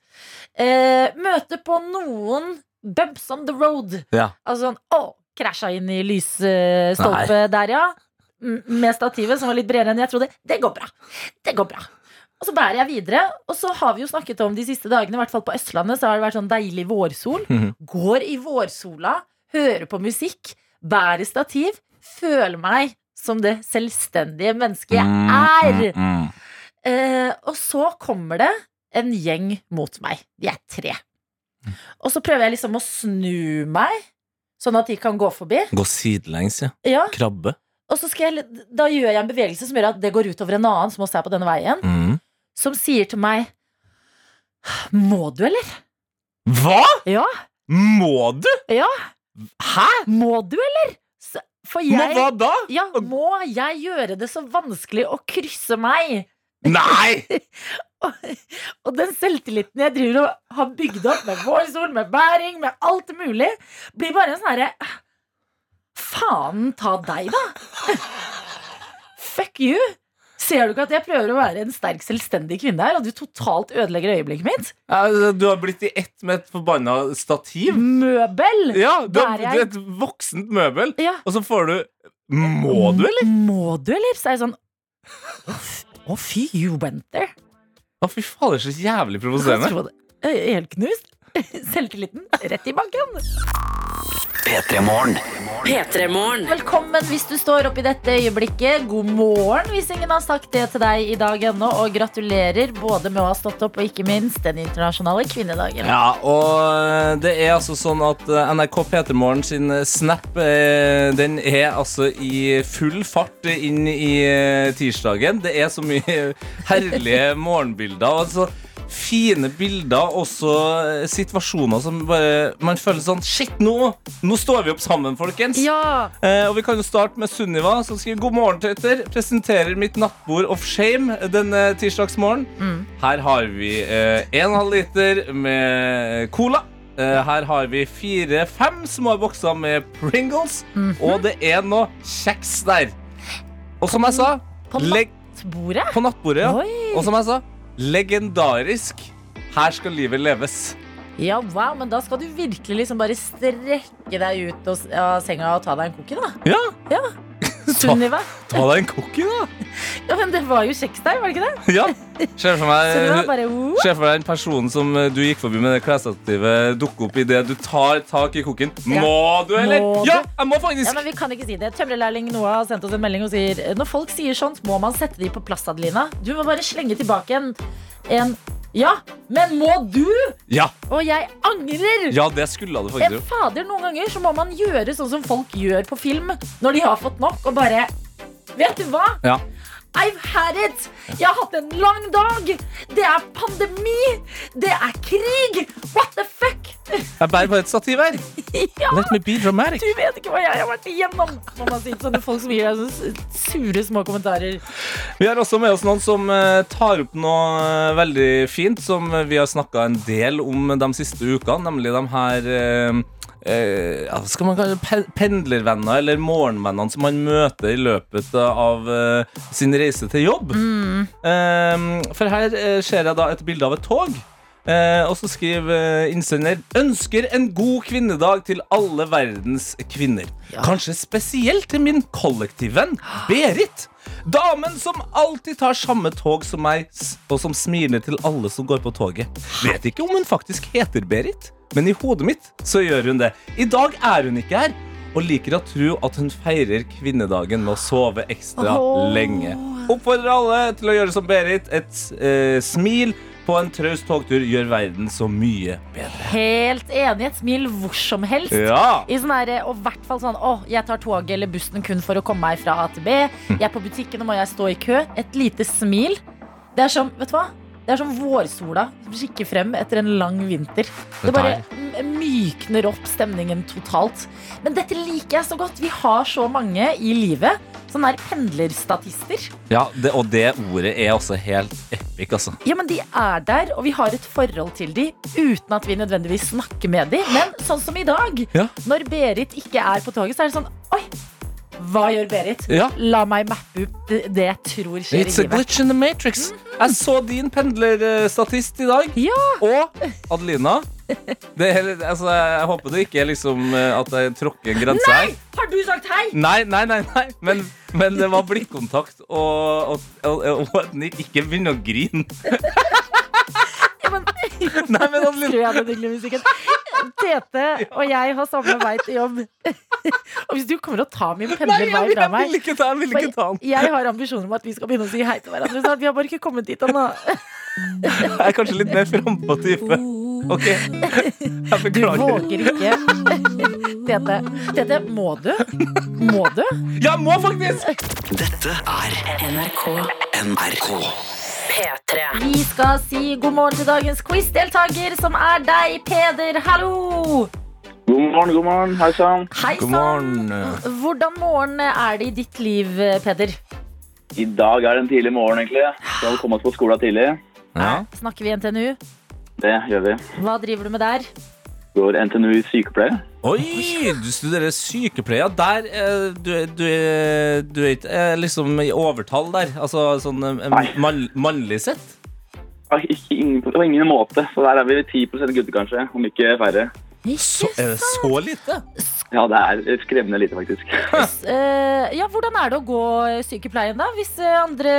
Speaker 2: Eh, møte på noen bumps on the road.
Speaker 3: Ja.
Speaker 2: Altså sånn Å, krasja inn i lysstolpe der, ja. Med stativet som var litt bredere enn jeg trodde. Det går bra. Det går bra. Og så bærer jeg videre. Og så har vi jo snakket om de siste dagene, i hvert fall på Østlandet, så har det vært sånn deilig vårsol.
Speaker 3: Mhm.
Speaker 2: Går i vårsola, hører på musikk, bærer stativ, føler meg som det selvstendige mennesket jeg er.
Speaker 3: Mm, mm,
Speaker 2: Eh, og så kommer det en gjeng mot meg. De er tre. Og så prøver jeg liksom å snu meg, sånn at de kan gå forbi.
Speaker 3: mm. Gå sidelengs, ja.
Speaker 2: Ja,
Speaker 3: Krabbe.
Speaker 2: og så skal jeg, Da gjør jeg en bevegelse som gjør at det går utover en annen som også er på denne veien,
Speaker 3: Mm.
Speaker 2: som sier til meg Må du, eller?
Speaker 3: Hva?!
Speaker 2: Ja.
Speaker 3: Må du?!
Speaker 2: Ja.
Speaker 3: Hæ?!
Speaker 2: Må du, eller? Jeg
Speaker 3: hva da?!
Speaker 2: Ja, må jeg gjøre det så vanskelig å krysse meg?
Speaker 3: Nei!
Speaker 2: Og den selvtilliten jeg driver og har bygd opp med vårsol, med bæring, med alt mulig, blir bare en sånn herre Faen ta deg, da! Fuck you! Ser du ikke at jeg prøver å være en sterk, selvstendig kvinne her, og du totalt ødelegger øyeblikket mitt?
Speaker 3: Ja, Du har blitt i ett med et forbanna stativ.
Speaker 2: Møbel!
Speaker 3: Ja, du, har, blitt
Speaker 2: jeg-
Speaker 3: et voksent møbel,
Speaker 2: Ja.
Speaker 3: og så får du Må du, eller?
Speaker 2: Må du, eller? Så er jeg sånn Å, fy, you went there.
Speaker 3: Å, fy fader, så jævlig provoserende.
Speaker 2: Jeg tror det- Eh, Helt knust. Selvtilliten rett i banken.
Speaker 4: P3morgen.
Speaker 7: P3morgen.
Speaker 2: Velkommen hvis du står opp i dette øyeblikket. God morgen hvis ingen har sagt det til deg i dag ennå. Og gratulerer både med å ha stått opp og ikke minst den internasjonale kvinnedagen.
Speaker 3: Ja, og det er altså sånn at eh, NRK P3morgen sin snap eh, Den er altså i full fart inn i eh, tirsdagen. Det er så mye herlige morgenbilder. Altså Fine bilder, også eh, situasjoner som bare Man føler sånn Shit, nå, nå står vi opp sammen, folkens.
Speaker 2: Ja!
Speaker 3: Eh, og Vi kan jo starte med Sunniva, som skriver God morgen, Tøyter. Presenterer mitt nattbord of shame denne tirsdagsmorgen. Her har vi eh, 1,5 liter med cola. Eh, her har vi fire-fem små bokser med Pringles. Og det er noe kjeks der. Og som jeg sa
Speaker 2: På nattbordet?
Speaker 3: på nattbordet, ja.
Speaker 2: Oi.
Speaker 3: Og som jeg sa legendarisk. Her skal livet leves.
Speaker 2: Ja, wow, men da skal du virkelig liksom bare strekke deg ut av senga og ta deg en cookie, da.
Speaker 3: Ja,
Speaker 2: Sunniva.
Speaker 3: ta deg en cookie, da.
Speaker 2: Ja, men det var jo kjeks der, var det ikke det?
Speaker 3: Ja. Ser for meg. Se for deg den personen som eh, du gikk forbi med det klesstativet, dukker opp idet du tar tak i kokken.
Speaker 2: Ja.
Speaker 3: Må du, eller?
Speaker 2: Må?
Speaker 3: Ja, jeg må faktisk!
Speaker 2: Ja, men Vi kan ikke si det. Tømrerlærling Noah har sendt oss en melding og sier når folk sier sånt, må man sette de på plass, Adelina. Du må bare slenge tilbake en, en Ja, men må du?
Speaker 3: Ja,
Speaker 2: Og jeg angrer!
Speaker 3: ja, det skulle du faktisk Jeg
Speaker 2: Fader, Noen ganger så må man gjøre sånn som folk gjør på film når de har fått nok, og bare Vet du hva?
Speaker 3: Ja.
Speaker 2: I've had it! Jeg har hatt en lang dag! Det er pandemi! Det er krig! What the fuck?
Speaker 3: Jeg bærer på et stativ her.
Speaker 2: Ja,
Speaker 3: Let me be dramatic.
Speaker 2: du vet ikke hva jeg har vært igjennom! Må man si sånne folk som gir deg sure små kommentarer.
Speaker 3: Vi har også med oss noen som eh, tar opp noe eh, veldig fint, som vi har snakka en del om de siste ukene, nemlig de her eh, hva skal man kalle det? Pe- pendlervenner eller morgenvennene som man møter i løpet av eh, sin reise til jobb. Eh, for her eh, ser jeg da et bilde av et tog. Eh, og så skriver eh, innsender Ønsker en god kvinnedag til alle verdens kvinner. Kanskje spesielt til min kollektivvenn Berit. Damen som alltid tar samme tog som meg, s- og som smiler til alle som går på toget. Vet ikke om hun faktisk heter Berit, men i hodet mitt så gjør hun det. I dag er hun ikke her, og liker å tro at hun feirer kvinnedagen med å sove ekstra
Speaker 2: oh.
Speaker 3: lenge. Oppfordrer alle til å gjøre som Berit. Et eh, smil på en traust togtur gjør verden så mye bedre.
Speaker 2: Helt enig. Et smil hvor som helst.
Speaker 3: Ja!
Speaker 2: I sånn her, og i hvert fall sånn Å, jeg tar toget eller bussen kun for å komme meg fra A til B. Jeg er på butikken, og må jeg stå i kø. Et lite smil. Det er som, vet du hva? Det er som vårsola som kikker frem etter en lang vinter. Det bare mykner opp stemningen totalt. Men dette liker jeg så godt. Vi har så mange i livet. Sånne her pendlerstatister.
Speaker 3: ja det, og det ordet er også helt epic, altså.
Speaker 2: Ja, men De er der, og vi har et forhold til de uten at vi nødvendigvis snakker med de. Men sånn som i dag,
Speaker 3: Ja.
Speaker 2: når Berit ikke er på toget, så er det sånn Oi, hva gjør Berit?
Speaker 3: Ja.
Speaker 2: La meg mappe ut det, jeg tror skjer
Speaker 3: It's
Speaker 2: i
Speaker 3: a glitch in the matrix. Jeg så din pendlerstatist i dag.
Speaker 2: Ja.
Speaker 3: Og Adelina. Det er, altså, jeg håper det ikke er liksom eh, at jeg tråkker en grense her. Nei!
Speaker 2: Har du sagt hei?
Speaker 3: Nei, nei, nei, nei. Men, men det var blikkontakt, og, og, og, og ikke begynn å grine.
Speaker 2: Men,
Speaker 3: Nei, men
Speaker 2: Skru
Speaker 3: Adelina
Speaker 2: av den hyggelige musikken. Tete og jeg har samme vei til jobb. Og hvis du kommer og tar min
Speaker 3: jeg,
Speaker 2: pendlervei fra meg
Speaker 3: vil ikke ta den. Jeg vil ikke ta den.
Speaker 2: Jeg har ambisjoner om at vi skal begynne å si hei til hverandre så Vi har bare ikke kommet dit ennå.
Speaker 3: Jeg er kanskje litt mer frampå type. OK. Jeg
Speaker 2: Du
Speaker 3: beklager.
Speaker 2: våger ikke. Tete, Tete, må du? Må du?
Speaker 3: Ja, må faktisk!
Speaker 4: Dette er
Speaker 7: NRK
Speaker 4: NRK.
Speaker 7: P3.
Speaker 2: Vi skal si god morgen til dagens quiz-deltaker, som er deg, Peder. Hallo!
Speaker 8: God morgen, god morgen. Hei sann.
Speaker 2: Hei
Speaker 3: God
Speaker 2: sann. Hvordan morgen er det i ditt liv, Peder?
Speaker 8: I dag er det en tidlig morgen, egentlig. Skal komme oss på skolen tidlig.
Speaker 3: Ja.
Speaker 2: Snakker vi NTNU?
Speaker 8: Det gjør vi.
Speaker 2: Hva driver du med der?
Speaker 8: Går NTNU i sykepleie.
Speaker 3: Oi, du studerer sykepleier. Der eh, du, du, er- du er ikke eh, liksom i overtall der? Altså sånn man, mannlig sett?
Speaker 8: Ikke, ingen, på ingen måte. Så der er vi 10% gutter, kanskje. Om ikke færre.
Speaker 3: Så, er det så lite?
Speaker 8: Ja, det er skremmende lite, faktisk.
Speaker 2: Eh, ja, hvordan er det å gå sykepleien, da? Hvis eh, andre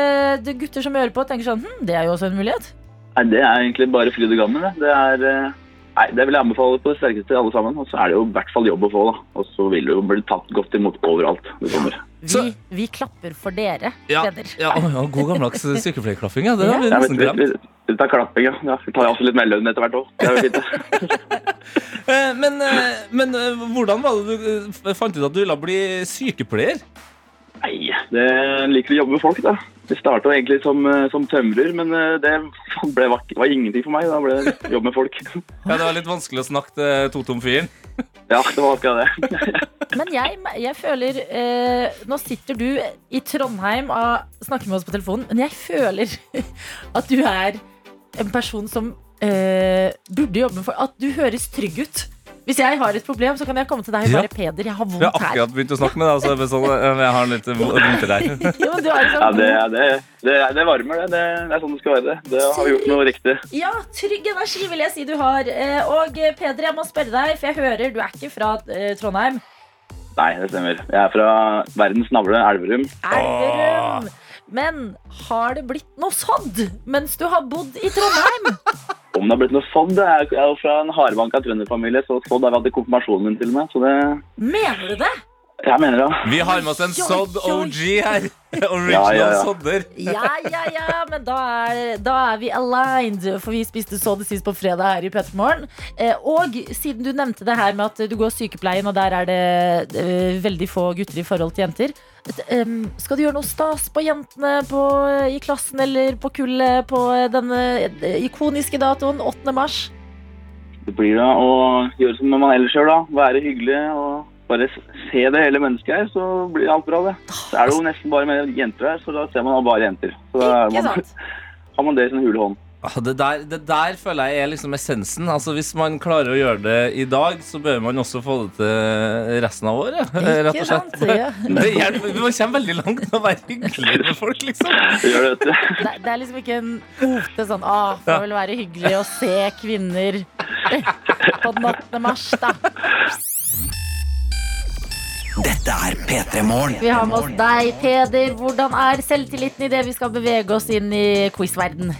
Speaker 2: gutter som hører på, tenker sånn hm, det er jo også en mulighet.
Speaker 8: Nei, det er egentlig bare fryd og gammen, det. Det er eh, Nei, det vil jeg anbefale på det sterkeste alle sammen. Og så er det jo i hvert fall jobb å få, da. Og så vil du jo bli tatt godt imot overalt du kommer.
Speaker 2: Vi, vi klapper for dere,
Speaker 3: Ja,
Speaker 2: Peder.
Speaker 3: ja, ja God gammeldags sykepleierklapping, ja. Det har vi
Speaker 8: Ja,
Speaker 3: nesten glemt.
Speaker 8: vi, vi tar klapping, ja. ja. Vi tar også litt mellønn etter hvert òg. Det er jo fint, det.
Speaker 3: Eh, Men, eh, men eh, hvordan var det du fant ut at du ville bli sykepleier?
Speaker 8: Nei, det liker å jobbe med folk, da. Det starta egentlig som, eh, som tømrer, men eh, det ble, var ingenting for meg. Da ble det jobb med folk.
Speaker 3: Ja, Det var litt vanskelig å snakke til Totom-fyren.
Speaker 8: Ja, det var akkurat det.
Speaker 2: Men jeg, jeg føler eh, Nå sitter du i Trondheim og snakker med oss på telefonen, men jeg føler at du er en person som eh, burde jobbe med folk. At du høres trygg ut. Hvis jeg har et problem, så kan jeg komme til deg og
Speaker 3: Ja.
Speaker 2: bare Peder, jeg har vondt her'.
Speaker 3: Jeg har akkurat begynt å snakke med deg, altså, jeg, sånn, jeg har litt vondt i
Speaker 2: deg. men du har en
Speaker 8: Ja, det, det, det, det varmer, det. det. Er sånn det skal være. Det har vi gjort noe riktig.
Speaker 2: ja, trygg energi vil jeg si du har. Eh, og eh, Peder, jeg må spørre deg, for jeg hører du er ikke fra eh, Trondheim.
Speaker 8: Nei, det stemmer. Jeg er fra verdens navle, Elverum.
Speaker 2: Elverum. Men har det blitt noe sådd mens du har bodd i Trondheim?
Speaker 8: Om det har blitt noe sådd Jeg er jo fra en hardbanka trønderfamilie, så sådd har vi hatt i konfirmasjonen min til og med. Så det
Speaker 2: Mener du det?
Speaker 8: Jeg mener det.
Speaker 3: Vi har med oss en Sodd. OG her. Original
Speaker 8: Ja, ja, ja.
Speaker 3: Sodder.
Speaker 2: Ja, ja, ja, men da er, da er vi aligned, for vi spiste sodd sist på fredag her i Petermorgen. Eh, og siden du nevnte det her med at du går sykepleien, og der er det eh, veldig få gutter i forhold til jenter. Skal du gjøre noe stas på jentene på, i klassen eller på kullet på denne eh, ikoniske datoen 8. mars?
Speaker 8: Det blir da å gjøre som man ellers gjør, da. Være hyggelig og bare se det hele mennesket her, så blir alt bra, det. Så er det jo nesten bare med jenter her, så da ser man bare jenter. Så da er man, har man det i sin hule hånd.
Speaker 3: Ah, Det der, det der føler jeg er liksom essensen. Altså Hvis man klarer å gjøre det i dag, så bør man også få det til resten av året. Rett og slett.
Speaker 2: sant? Ja.
Speaker 3: Det hjelper, Man kommer veldig langt med å være hyggelig med folk, liksom.
Speaker 8: Det det.
Speaker 2: Det, er liksom ikke en kvote sånn Å, det vil være hyggelig å se kvinner på den 8. mars, da.
Speaker 4: Dette er P3 Morgen.
Speaker 2: Vi har med oss deg, Peder. Hvordan er selvtilliten i det vi skal bevege oss inn i quizverden?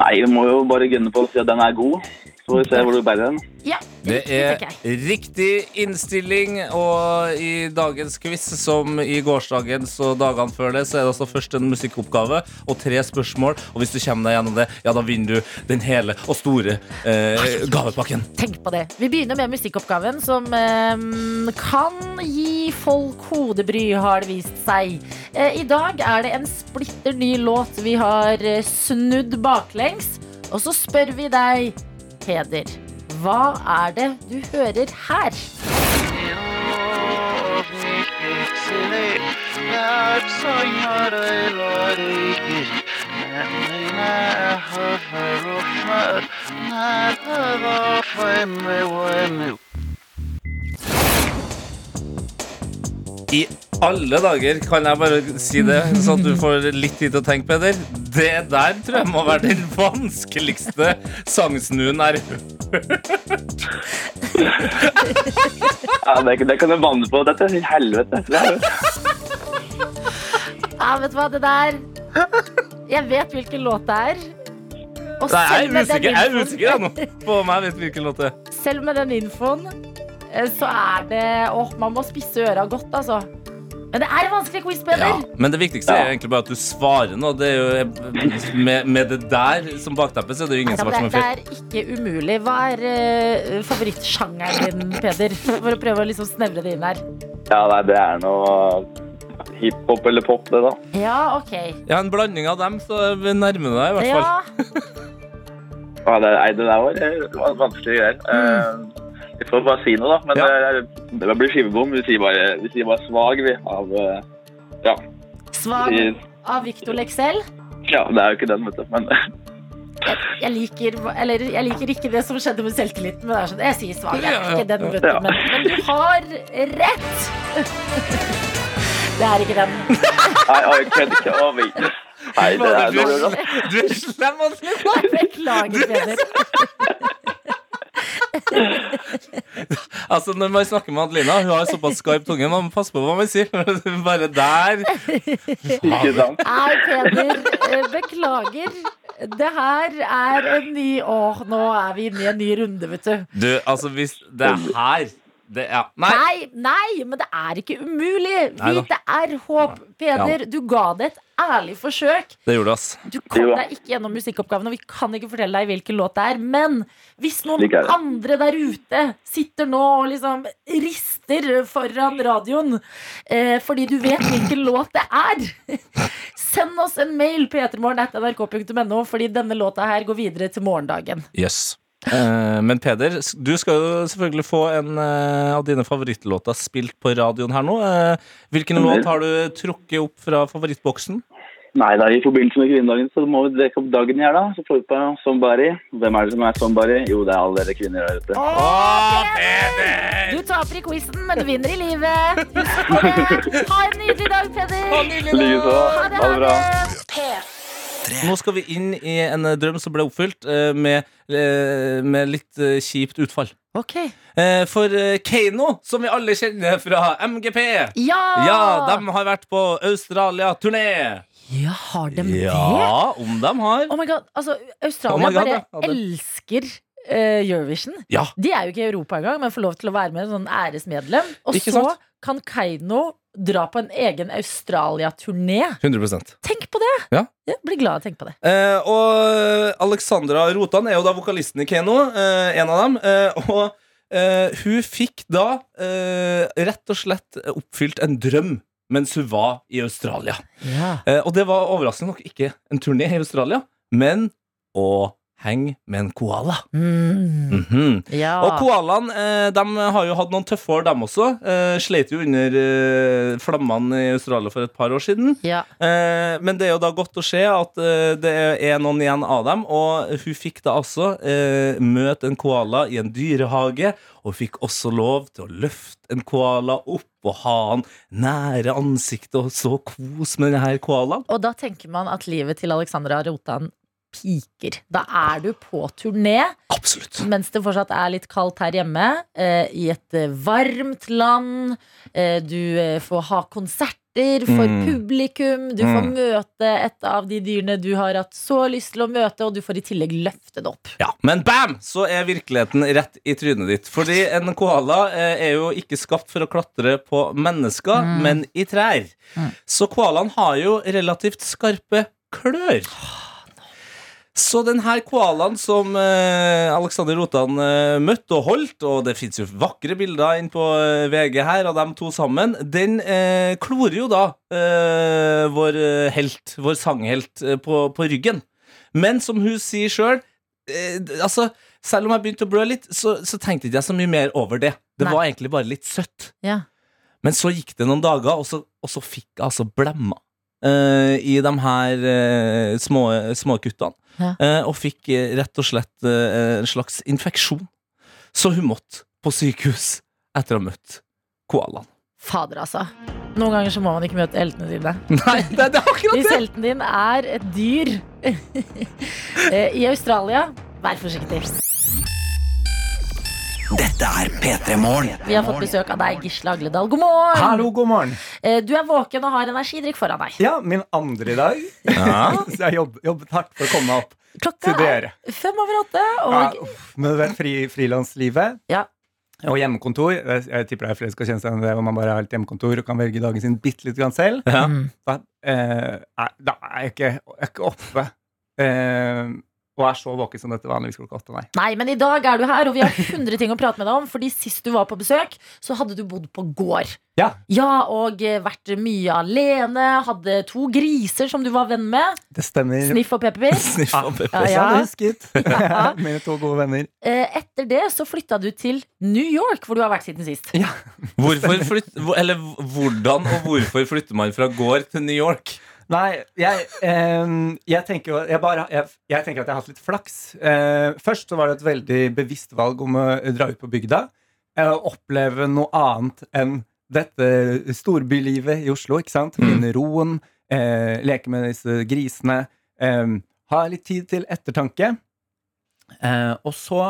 Speaker 8: Nei, vi må jo bare gunne på å si at den er god. Så får vi se hvor du bærer den.
Speaker 2: Ja,
Speaker 3: Det
Speaker 2: det
Speaker 3: er riktig innstilling, og i dagens quiz, som i gårsdagens og dagene før det, så er det altså først en musikkoppgave og tre spørsmål. Og hvis du kommer deg gjennom det, ja, da vinner du den hele og store eh, gavepakken.
Speaker 2: Tenk på det. Vi begynner med musikkoppgaven, som eh, kan gi folk hodebry, har det vist seg. Eh, I dag er det en splitter ny låt vi har eh, snudd baklengs. Og så spør vi deg, Peder, hva er det du hører her?
Speaker 3: I alle dager, kan jeg bare si det, så at du får litt tid til å tenke, Peder. Det der tror jeg må være den vanskeligste sangsnuen er
Speaker 8: Ja, det, det kan du banne på. Dette er til helvete.
Speaker 2: Ja, vet du hva, det der Jeg vet hvilken låt det er. Og
Speaker 3: Nei, jeg er usikker, jeg er usikker jeg, nå på om jeg vet hvilken låt det er.
Speaker 2: Selv med den infoen så er det Åh, man må spisse øra godt, altså. Men det er en vanskelig quiz, Peder.
Speaker 3: Ja, men det viktigste er egentlig bare at du svarer nå. Det er jo, med, med det der som bakteppe, så er det jo ingen svar som
Speaker 2: er
Speaker 3: er
Speaker 2: det er ikke umulig. Hva er uh, favorittsjangeren din, Peder? For å prøve å liksom snevre det inn her.
Speaker 8: ja, nei, det er noe hiphop eller pop, det, da.
Speaker 2: Ja, ok.
Speaker 3: Ja, en blanding av dem, så vi nærmer deg i hvert fall.
Speaker 2: Ja,
Speaker 8: nei, det der var, vanskelige greier. Eh, vi får bare si noe, da. Men
Speaker 3: Ja.
Speaker 8: det, det blir skivebom. Vi sier bare, vi sier bare svag, vi. Av, eh, ja. Svag
Speaker 2: av Victor Lexell.
Speaker 8: ja, det er jo ikke den, vet du. Men
Speaker 2: Jeg, jeg, liker, eller, jeg liker ikke det som skjedde med selvtilliten, men det er sånn, jeg sier svak. Jeg er ikke den, vet du,
Speaker 8: Ja.
Speaker 2: men, men du har rett! Det er ikke den.
Speaker 8: nei, jeg kødder ikke. Å, vi. Nei, det er
Speaker 3: slem- du er slem, altså.
Speaker 2: Beklager, Peder.
Speaker 3: Altså, når man snakker med Adelina, hun har såpass skarp tunge, man må passe på hva man sier. Bare der.
Speaker 8: Ikke sant?
Speaker 2: Nei, Peder, eh, beklager. Det her er en ny Åh, nå er vi inne i en ny runde, vet du.
Speaker 3: Du, altså, hvis det her det, ja. Nei.
Speaker 2: Nei, nei, men det er ikke umulig. Vit det er håp. Peder, du ga det et ærlig forsøk.
Speaker 3: Det gjorde det, ass.
Speaker 2: Du kom deg ikke gjennom musikkoppgaven, og vi kan ikke fortelle deg hvilken låt det er. Men hvis noen andre der ute sitter nå og liksom rister foran radioen eh, fordi du vet hvilken låt det er, send oss en mail på etermorgen.nrk.no, fordi denne låta her går videre til morgendagen.
Speaker 3: Yes. Eh, men Peder, du skal jo selvfølgelig få en eh, av dine favorittlåter spilt på radioen her nå. Eh, hvilken låt har du trukket opp fra favorittboksen?
Speaker 8: Nei, da, i forbindelse med kvinnedagen så må vi dekke opp dagen her, da. Så får vi på Somebody. Hvem er det som er Somebody? Jo, det er alle dere kvinner der ute.
Speaker 3: Å, Peder!
Speaker 2: Du taper i quizen, men du vinner i livet. Husk på det. Ha en nydelig dag, Peder.
Speaker 8: Likeså.
Speaker 2: Ha det,
Speaker 8: Ha det bra.
Speaker 2: det.
Speaker 3: Nå skal vi inn i en eh, drøm som ble oppfylt, eh, med, eh, med litt eh, kjipt utfall.
Speaker 2: Ok.
Speaker 3: Eh, For eh, Keiino, som vi alle kjenner fra MGP
Speaker 2: Ja!
Speaker 3: Ja, de har vært på Australia-turné.
Speaker 2: Ja, har de det?
Speaker 3: Ja, om de har.
Speaker 2: Oh my god, altså Australia
Speaker 3: Oh my God,
Speaker 2: bare
Speaker 3: ja. Ja, det-
Speaker 2: elsker eh, Eurovision.
Speaker 3: Ja.
Speaker 2: De er jo ikke i Europa engang, men får lov til å være med sånn æresmedlem. Og
Speaker 3: Ikke
Speaker 2: så
Speaker 3: sant?
Speaker 2: kan Keiino dra på en egen Australia-turné.
Speaker 3: 100%
Speaker 2: Tenk på det!
Speaker 3: Ja.
Speaker 2: Jeg blir glad av å tenke på det.
Speaker 3: Eh, og Alexandra Rotan er jo da vokalisten i Keno, eh, en av dem. Eh, og eh, hun fikk da eh, rett og slett oppfylt en drøm mens hun var i Australia.
Speaker 2: Ja.
Speaker 3: Eh, og det var overraskende nok ikke en turné i Australia, men å henge med en koala.
Speaker 2: Mm.
Speaker 3: Mhm.
Speaker 2: ja.
Speaker 3: Og koalaen eh, de har jo hatt noen tøffe år, dem også. Eh, Sleit jo under eh, flammene i Australia for et par år siden.
Speaker 2: ja.
Speaker 3: Eh, men det er jo da godt å se at det er noen igjen av dem. Og hun fikk da altså møte en koala i en dyrehage. Og fikk også lov til å løfte en koala opp og ha han nære ansiktet og så kos med denne koalaen.
Speaker 2: Og da tenker man at livet til Alexandra Rotan piker. Da er du på turné
Speaker 3: Absolutt.
Speaker 2: mens det fortsatt er litt kaldt her hjemme, eh, i et eh, varmt land. Eh, du eh, får ha konserter for
Speaker 3: Mm.
Speaker 2: publikum. Du får
Speaker 3: Mm.
Speaker 2: møte et av de dyrene du har hatt så lyst til å møte, og du får i tillegg løfte det opp.
Speaker 3: Ja, Men bam! Så er virkeligheten rett i trynet ditt. Fordi en koala eh, er jo ikke skapt for å klatre på mennesker, men i trær. Så koalaen har jo relativt skarpe klør. Så den her koalaen som eh, Alexander Rotan eh, møtte og holdt, og det fins jo vakre bilder inn på eh, VG her av dem to sammen, den eh, klorer jo da eh, vår helt, vår sanghelt, eh, på, på ryggen. Men som hun sier sjøl, altså, selv om jeg begynte å blø litt, så, så tenkte ikke så mye mer over det. Det
Speaker 2: Nei.
Speaker 3: var egentlig bare litt søtt.
Speaker 2: Ja.
Speaker 3: Men så gikk det noen dager, og så, og så fikk jeg altså blemma eh, i de her uh, små, små kuttene.
Speaker 2: Ja.
Speaker 3: Uh, og fikk rett og slett en slags infeksjon. Så hun måtte på sykehus etter å ha møtt koalaen.
Speaker 2: Fader, altså. Noen ganger så må man ikke møte heltene sine.
Speaker 3: Nei, det, det er akkurat
Speaker 2: Hvis
Speaker 3: det!
Speaker 2: helten din er et dyr i Australia, vær forsiktig.
Speaker 4: Dette er P3 Morgen.
Speaker 2: Vi har fått besøk av deg, Gisle Agledal. God morgen!
Speaker 9: Hallo, god morgen.
Speaker 2: Eh, Du er våken og har energidrikk foran deg.
Speaker 9: Ja, min andre i dag.
Speaker 3: Ja.
Speaker 9: Så jeg jobb, jobbet hardt for å komme meg opp
Speaker 2: Klokka
Speaker 9: til
Speaker 2: er fem over åtte,
Speaker 9: Ja,
Speaker 2: og
Speaker 9: uff, men du vet, fri, frilanslivet
Speaker 2: Ja.
Speaker 9: og hjemmekontor. Jeg, jeg tipper det er flere som skal kjenne seg igjen i det, hvor man bare har et hjemmekontor og kan velge dagen sin bitte litt grann selv.
Speaker 3: Ja.
Speaker 9: Da, eh, er- da er jeg ikke, jeg er ikke oppe eh, og er så våken som dette vanligvis klokka åtte. Nei.
Speaker 2: Nei, men i dag er du her, og vi har 100 ting å prate med deg om. Fordi sist du var på besøk, så hadde du bodd på gård.
Speaker 9: Ja,
Speaker 2: Ja, og eh, vært mye alene. Hadde to griser som du var venn med.
Speaker 9: det stemmer.
Speaker 2: Sniff og Pepper.
Speaker 3: Sniff og pepper.
Speaker 2: Ja,
Speaker 9: Jeg
Speaker 2: ja.
Speaker 9: hadde husket.
Speaker 2: Ja.
Speaker 9: Mine to gode venner.
Speaker 2: Eh, Etter det så flytta du til New York, hvor du har vært siden sist.
Speaker 3: Hvorfor flyt, eller hvordan og hvorfor flytter man fra gård til New York?
Speaker 9: Nei, jeg, eh, jeg, tenker jo jeg, bare, jeg, jeg tenker at jeg har hatt litt flaks. Eh, først så var det et veldig bevisst valg om å dra ut på bygda. Eh, oppleve noe annet enn dette storbylivet i Oslo. ikke sant? Finne roen, eh, leke med disse grisene. Ha litt tid til ettertanke. Eh, og så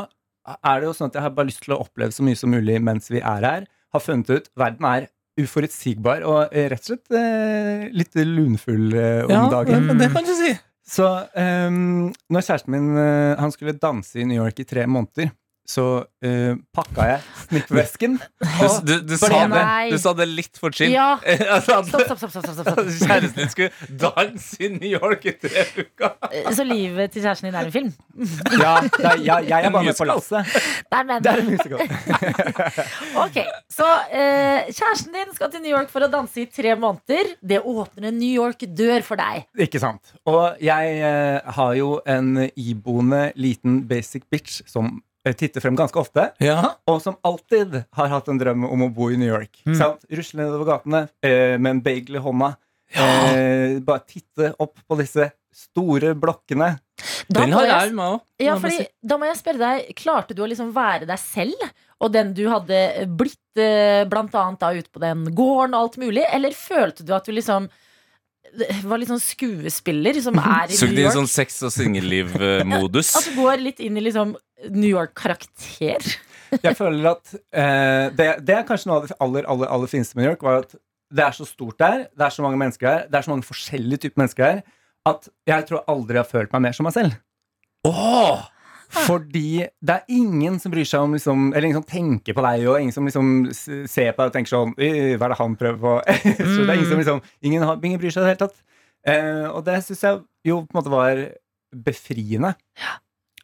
Speaker 9: er det jo sånn at jeg har bare lyst til å oppleve så mye som mulig mens vi er her. Har funnet ut verden er uforutsigbar og eh, rett og slett eh, litt lunfull eh, om dagen.
Speaker 3: Ja, det kan du si.
Speaker 9: Så um, når kjæresten min eh, han skulle danse i New York i tre måneder, så uh, pakka jeg snippvesken.
Speaker 3: Du, du, du, sa det, du sa det litt for chill.
Speaker 2: Ja.
Speaker 3: Altså,
Speaker 2: Stopp, stopp, stopp. stopp, stopp.
Speaker 3: Kjæresten din skulle danse i New York i tre uker.
Speaker 2: Eh, Så livet til kjæresten din er en film?
Speaker 9: Ja, er, jeg, jeg er bare med på lasset. Det er en musical.
Speaker 2: Ok, så uh, kjæresten din skal til New York for å danse i tre måneder. Det åpner en New York-dør for deg.
Speaker 9: Ikke sant. Og jeg uh, har jo en iboende liten basic bitch som eh, titter frem ganske ofte.
Speaker 3: Ja.
Speaker 9: Og som alltid har hatt en drøm om å bo i New York. Sant? Rusle nedover gatene eh, med en bagel i hånda. Eh, bare titte opp på disse store blokkene.
Speaker 2: Da
Speaker 3: Den har
Speaker 2: jeg-
Speaker 3: jeg med òg.
Speaker 2: Ja, da må jeg spørre deg, klarte du å liksom være deg selv? Og den du hadde blitt eh, blant annet da ute på den gården og alt mulig? Eller følte du at du liksom var litt sånn skuespiller som er i New
Speaker 3: Sugd
Speaker 2: New
Speaker 3: inn
Speaker 2: York?
Speaker 3: sånn sex- og singelliv-modus.
Speaker 2: At du går litt inn i liksom New York-karakter?
Speaker 9: Jeg føler at eh, det, det er kanskje noe av det aller, aller, aller fineste med New York, var at det er så stort der, det er så mange mennesker her, det er så mange forskjellige typer mennesker her, at jeg tror aldri jeg har følt meg mer som meg selv.
Speaker 3: Åh!
Speaker 9: Fordi det er ingen som bryr seg om liksom, Eller ingen som tenker på deg, og ingen som liksom ser på deg og tenker sånn «Øh, Hva er det han prøver på? så det er ingen som liksom Ingen, har, ingen bryr seg i det hele tatt. Uh, og det syns jeg jo på en måte var befriende.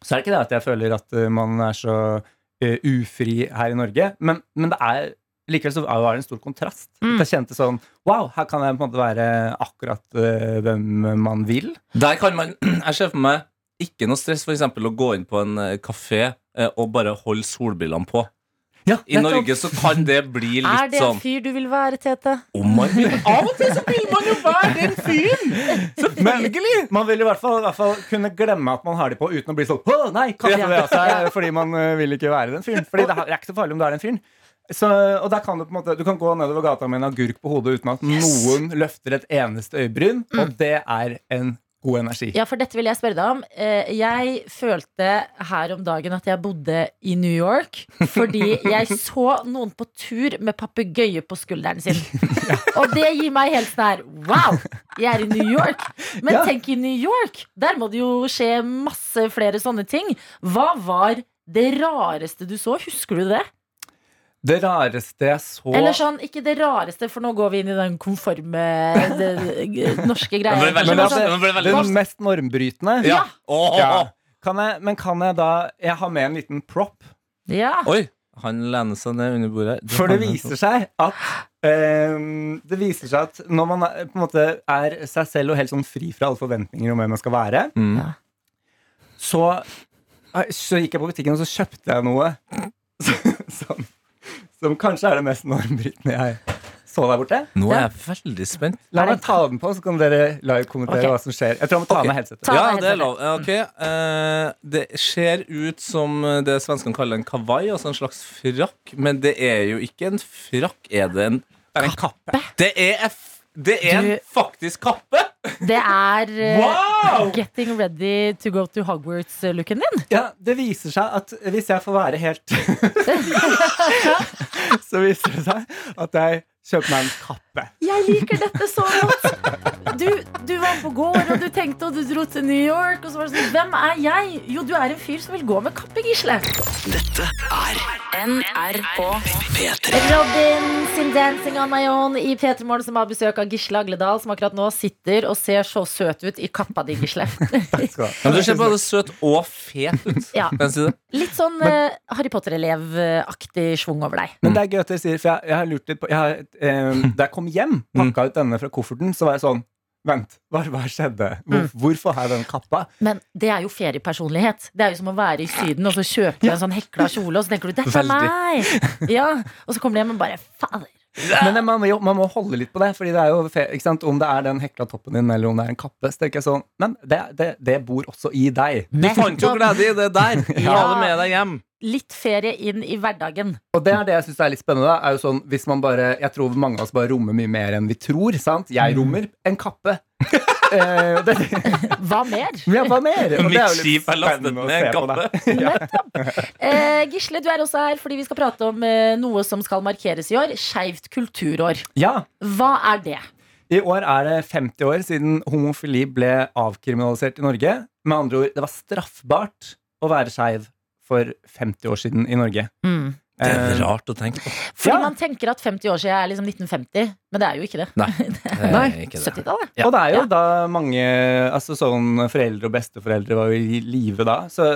Speaker 9: Så er det ikke det at jeg føler at eh, man er så uh, ufri her i Norge, men, men det er Likevel så var det en stor kontrast.
Speaker 2: Mm.
Speaker 9: At jeg kjente sånn Wow, her kan jeg på en måte være akkurat uh, hvem man vil.
Speaker 3: Der kan man Jeg ser for meg ikke noe stress for eksempel å gå inn på en eh, kafé eh, og bare holde solbrillene på.
Speaker 9: Ja,
Speaker 3: I Norge så kan det bli litt sånn Er
Speaker 2: det en
Speaker 3: sånn
Speaker 2: fyr du vil være, Tete?
Speaker 3: Oh Av og til så vil man jo være den fyren!
Speaker 9: Selvfølgelig! Man vil i hvert, fall, i hvert fall kunne glemme at man har de på, uten å bli sånn Å, nei, kaffe det seg, fordi man eh, vil ikke være den fyren. Fordi det er ikke så farlig om du er den fyren. Så, og der kan du på en måte Du kan gå nedover gata med en agurk på hodet uten at noen løfter et eneste øyebryn, og det er en god energi.
Speaker 2: Ja, for dette vil jeg spørre deg om. Eh, Jeg følte her om dagen at jeg bodde i New York fordi jeg så noen på tur med papegøye på skulderen sin. Og det gir meg helt sånn her Wow! Jeg er i New York. Men
Speaker 9: Ja.
Speaker 2: tenk i New York! Der må det jo skje masse flere sånne ting. Hva var det rareste du så? Husker du det?
Speaker 9: Det rareste jeg så
Speaker 2: Eller sånn, ikke det rareste, for nå går vi inn i den konforme det, norske greia.
Speaker 3: ble veldig
Speaker 9: Men
Speaker 3: norsk.
Speaker 9: altså,
Speaker 3: Det ble veldig
Speaker 9: Den mest normbrytende
Speaker 3: Ja. Åh,
Speaker 9: Ja.
Speaker 3: åh.
Speaker 9: Kan jeg, Men kan jeg da Jeg har med en liten prop.
Speaker 2: Ja.
Speaker 3: Oi, han lener seg ned under bordet.
Speaker 9: For det viser seg at um, Det viser seg at når man er, på en måte er seg selv og helt sånn fri fra alle forventninger om hvem man skal være,
Speaker 3: Mm.
Speaker 9: så, så gikk jeg på butikken og så kjøpte jeg noe som, som kanskje er det mest normbrytende jeg så der borte.
Speaker 3: Nå er jeg veldig spent.
Speaker 9: La meg ta den på, så kan dere live-kommentere
Speaker 2: okay.
Speaker 9: hva som skjer. Jeg tror jeg må ta
Speaker 3: okay.
Speaker 9: med headsetet.
Speaker 3: Ja, det er lov. Ja, Ok, eh, Det ser ut som det svenskene kaller en kavai, altså en slags frakk. Men det er jo ikke en frakk. Er det en
Speaker 9: Det er en kappe.
Speaker 3: Det er, f- det er en faktisk kappe!
Speaker 2: Det er eh,
Speaker 3: Wow!
Speaker 2: Getting ready to go to Hogwarts-looken din.
Speaker 9: Ja, det viser seg at hvis jeg får være helt Så viser det seg at jeg kjøper meg en kappe.
Speaker 2: Jeg liker dette så godt. Du, du var på gård, og du tenkte, og du dro til New York. Og så var det sånn, Hvem er jeg? Jo, du er en fyr som vil gå med kappe, Gisle.
Speaker 7: Dette er NRK
Speaker 4: P3.
Speaker 2: Robin sin 'Dancing on my own' i P3 Morgen, som har besøk av Gisle Agledal, som akkurat nå sitter og ser så søt ut i kappa di, Gisle.
Speaker 9: Takk skal du ha.
Speaker 3: Du ser både søt og fet ut.
Speaker 2: Ja. Litt sånn eh, Harry Potter-elevaktig schwung over deg.
Speaker 9: Men det er gøy at dere sier, for jeg, jeg har lurt litt på jeg har, eh, Da jeg kom hjem, pakka ut denne fra kofferten, så var jeg sånn Vent, hva, hva skjedde? Hvor, Hvorfor har jeg den kappa?
Speaker 2: Men det er jo feriepersonlighet. Det er jo som å være i Syden og så kjøpe en sånn hekla kjole, og så tenker du 'dette er meg'. Ja, Og så kommer du hjem og bare 'fader'.
Speaker 9: Men det, man, må, jo- man må holde litt på det, Fordi det er jo fe- ikke sant? om det er den hekla toppen din, eller om det er en kappe. Så tenker jeg sånn Men det, det, det bor også i deg.
Speaker 3: Du fant jo glede i det der. Ha det med deg hjem.
Speaker 2: Litt ferie inn i hverdagen.
Speaker 9: Og det er det jeg syns er litt spennende. da, er jo sånn, hvis man bare, Jeg tror mange av oss bare rommer mye mer enn vi tror. sant? Jeg rommer en kappe. Eh, det,
Speaker 2: Hva mer?
Speaker 9: ja, hva mer? Og det er
Speaker 3: skip er lastet med
Speaker 9: en
Speaker 3: kappe.
Speaker 2: Eh, Gisle, du er også her fordi vi skal prate om eh, noe som skal markeres i år. Skeivt kulturår.
Speaker 9: Ja,
Speaker 2: Hva er det?
Speaker 9: I år er det 50 år siden homofili ble avkriminalisert i Norge. Med andre ord, det var straffbart å være skeiv for 50 år siden i Norge.
Speaker 3: Det er
Speaker 9: Eh,
Speaker 3: rart å tenke på.
Speaker 2: Fordi
Speaker 9: Ja.
Speaker 2: man tenker at 50 år siden er liksom 1950, men det er jo ikke det.
Speaker 3: Nei, det er ikke det.
Speaker 2: 70-tallet.
Speaker 3: Ja.
Speaker 9: Og det er jo
Speaker 2: Ja.
Speaker 9: da mange altså sånn Foreldre og besteforeldre var jo i live da. Så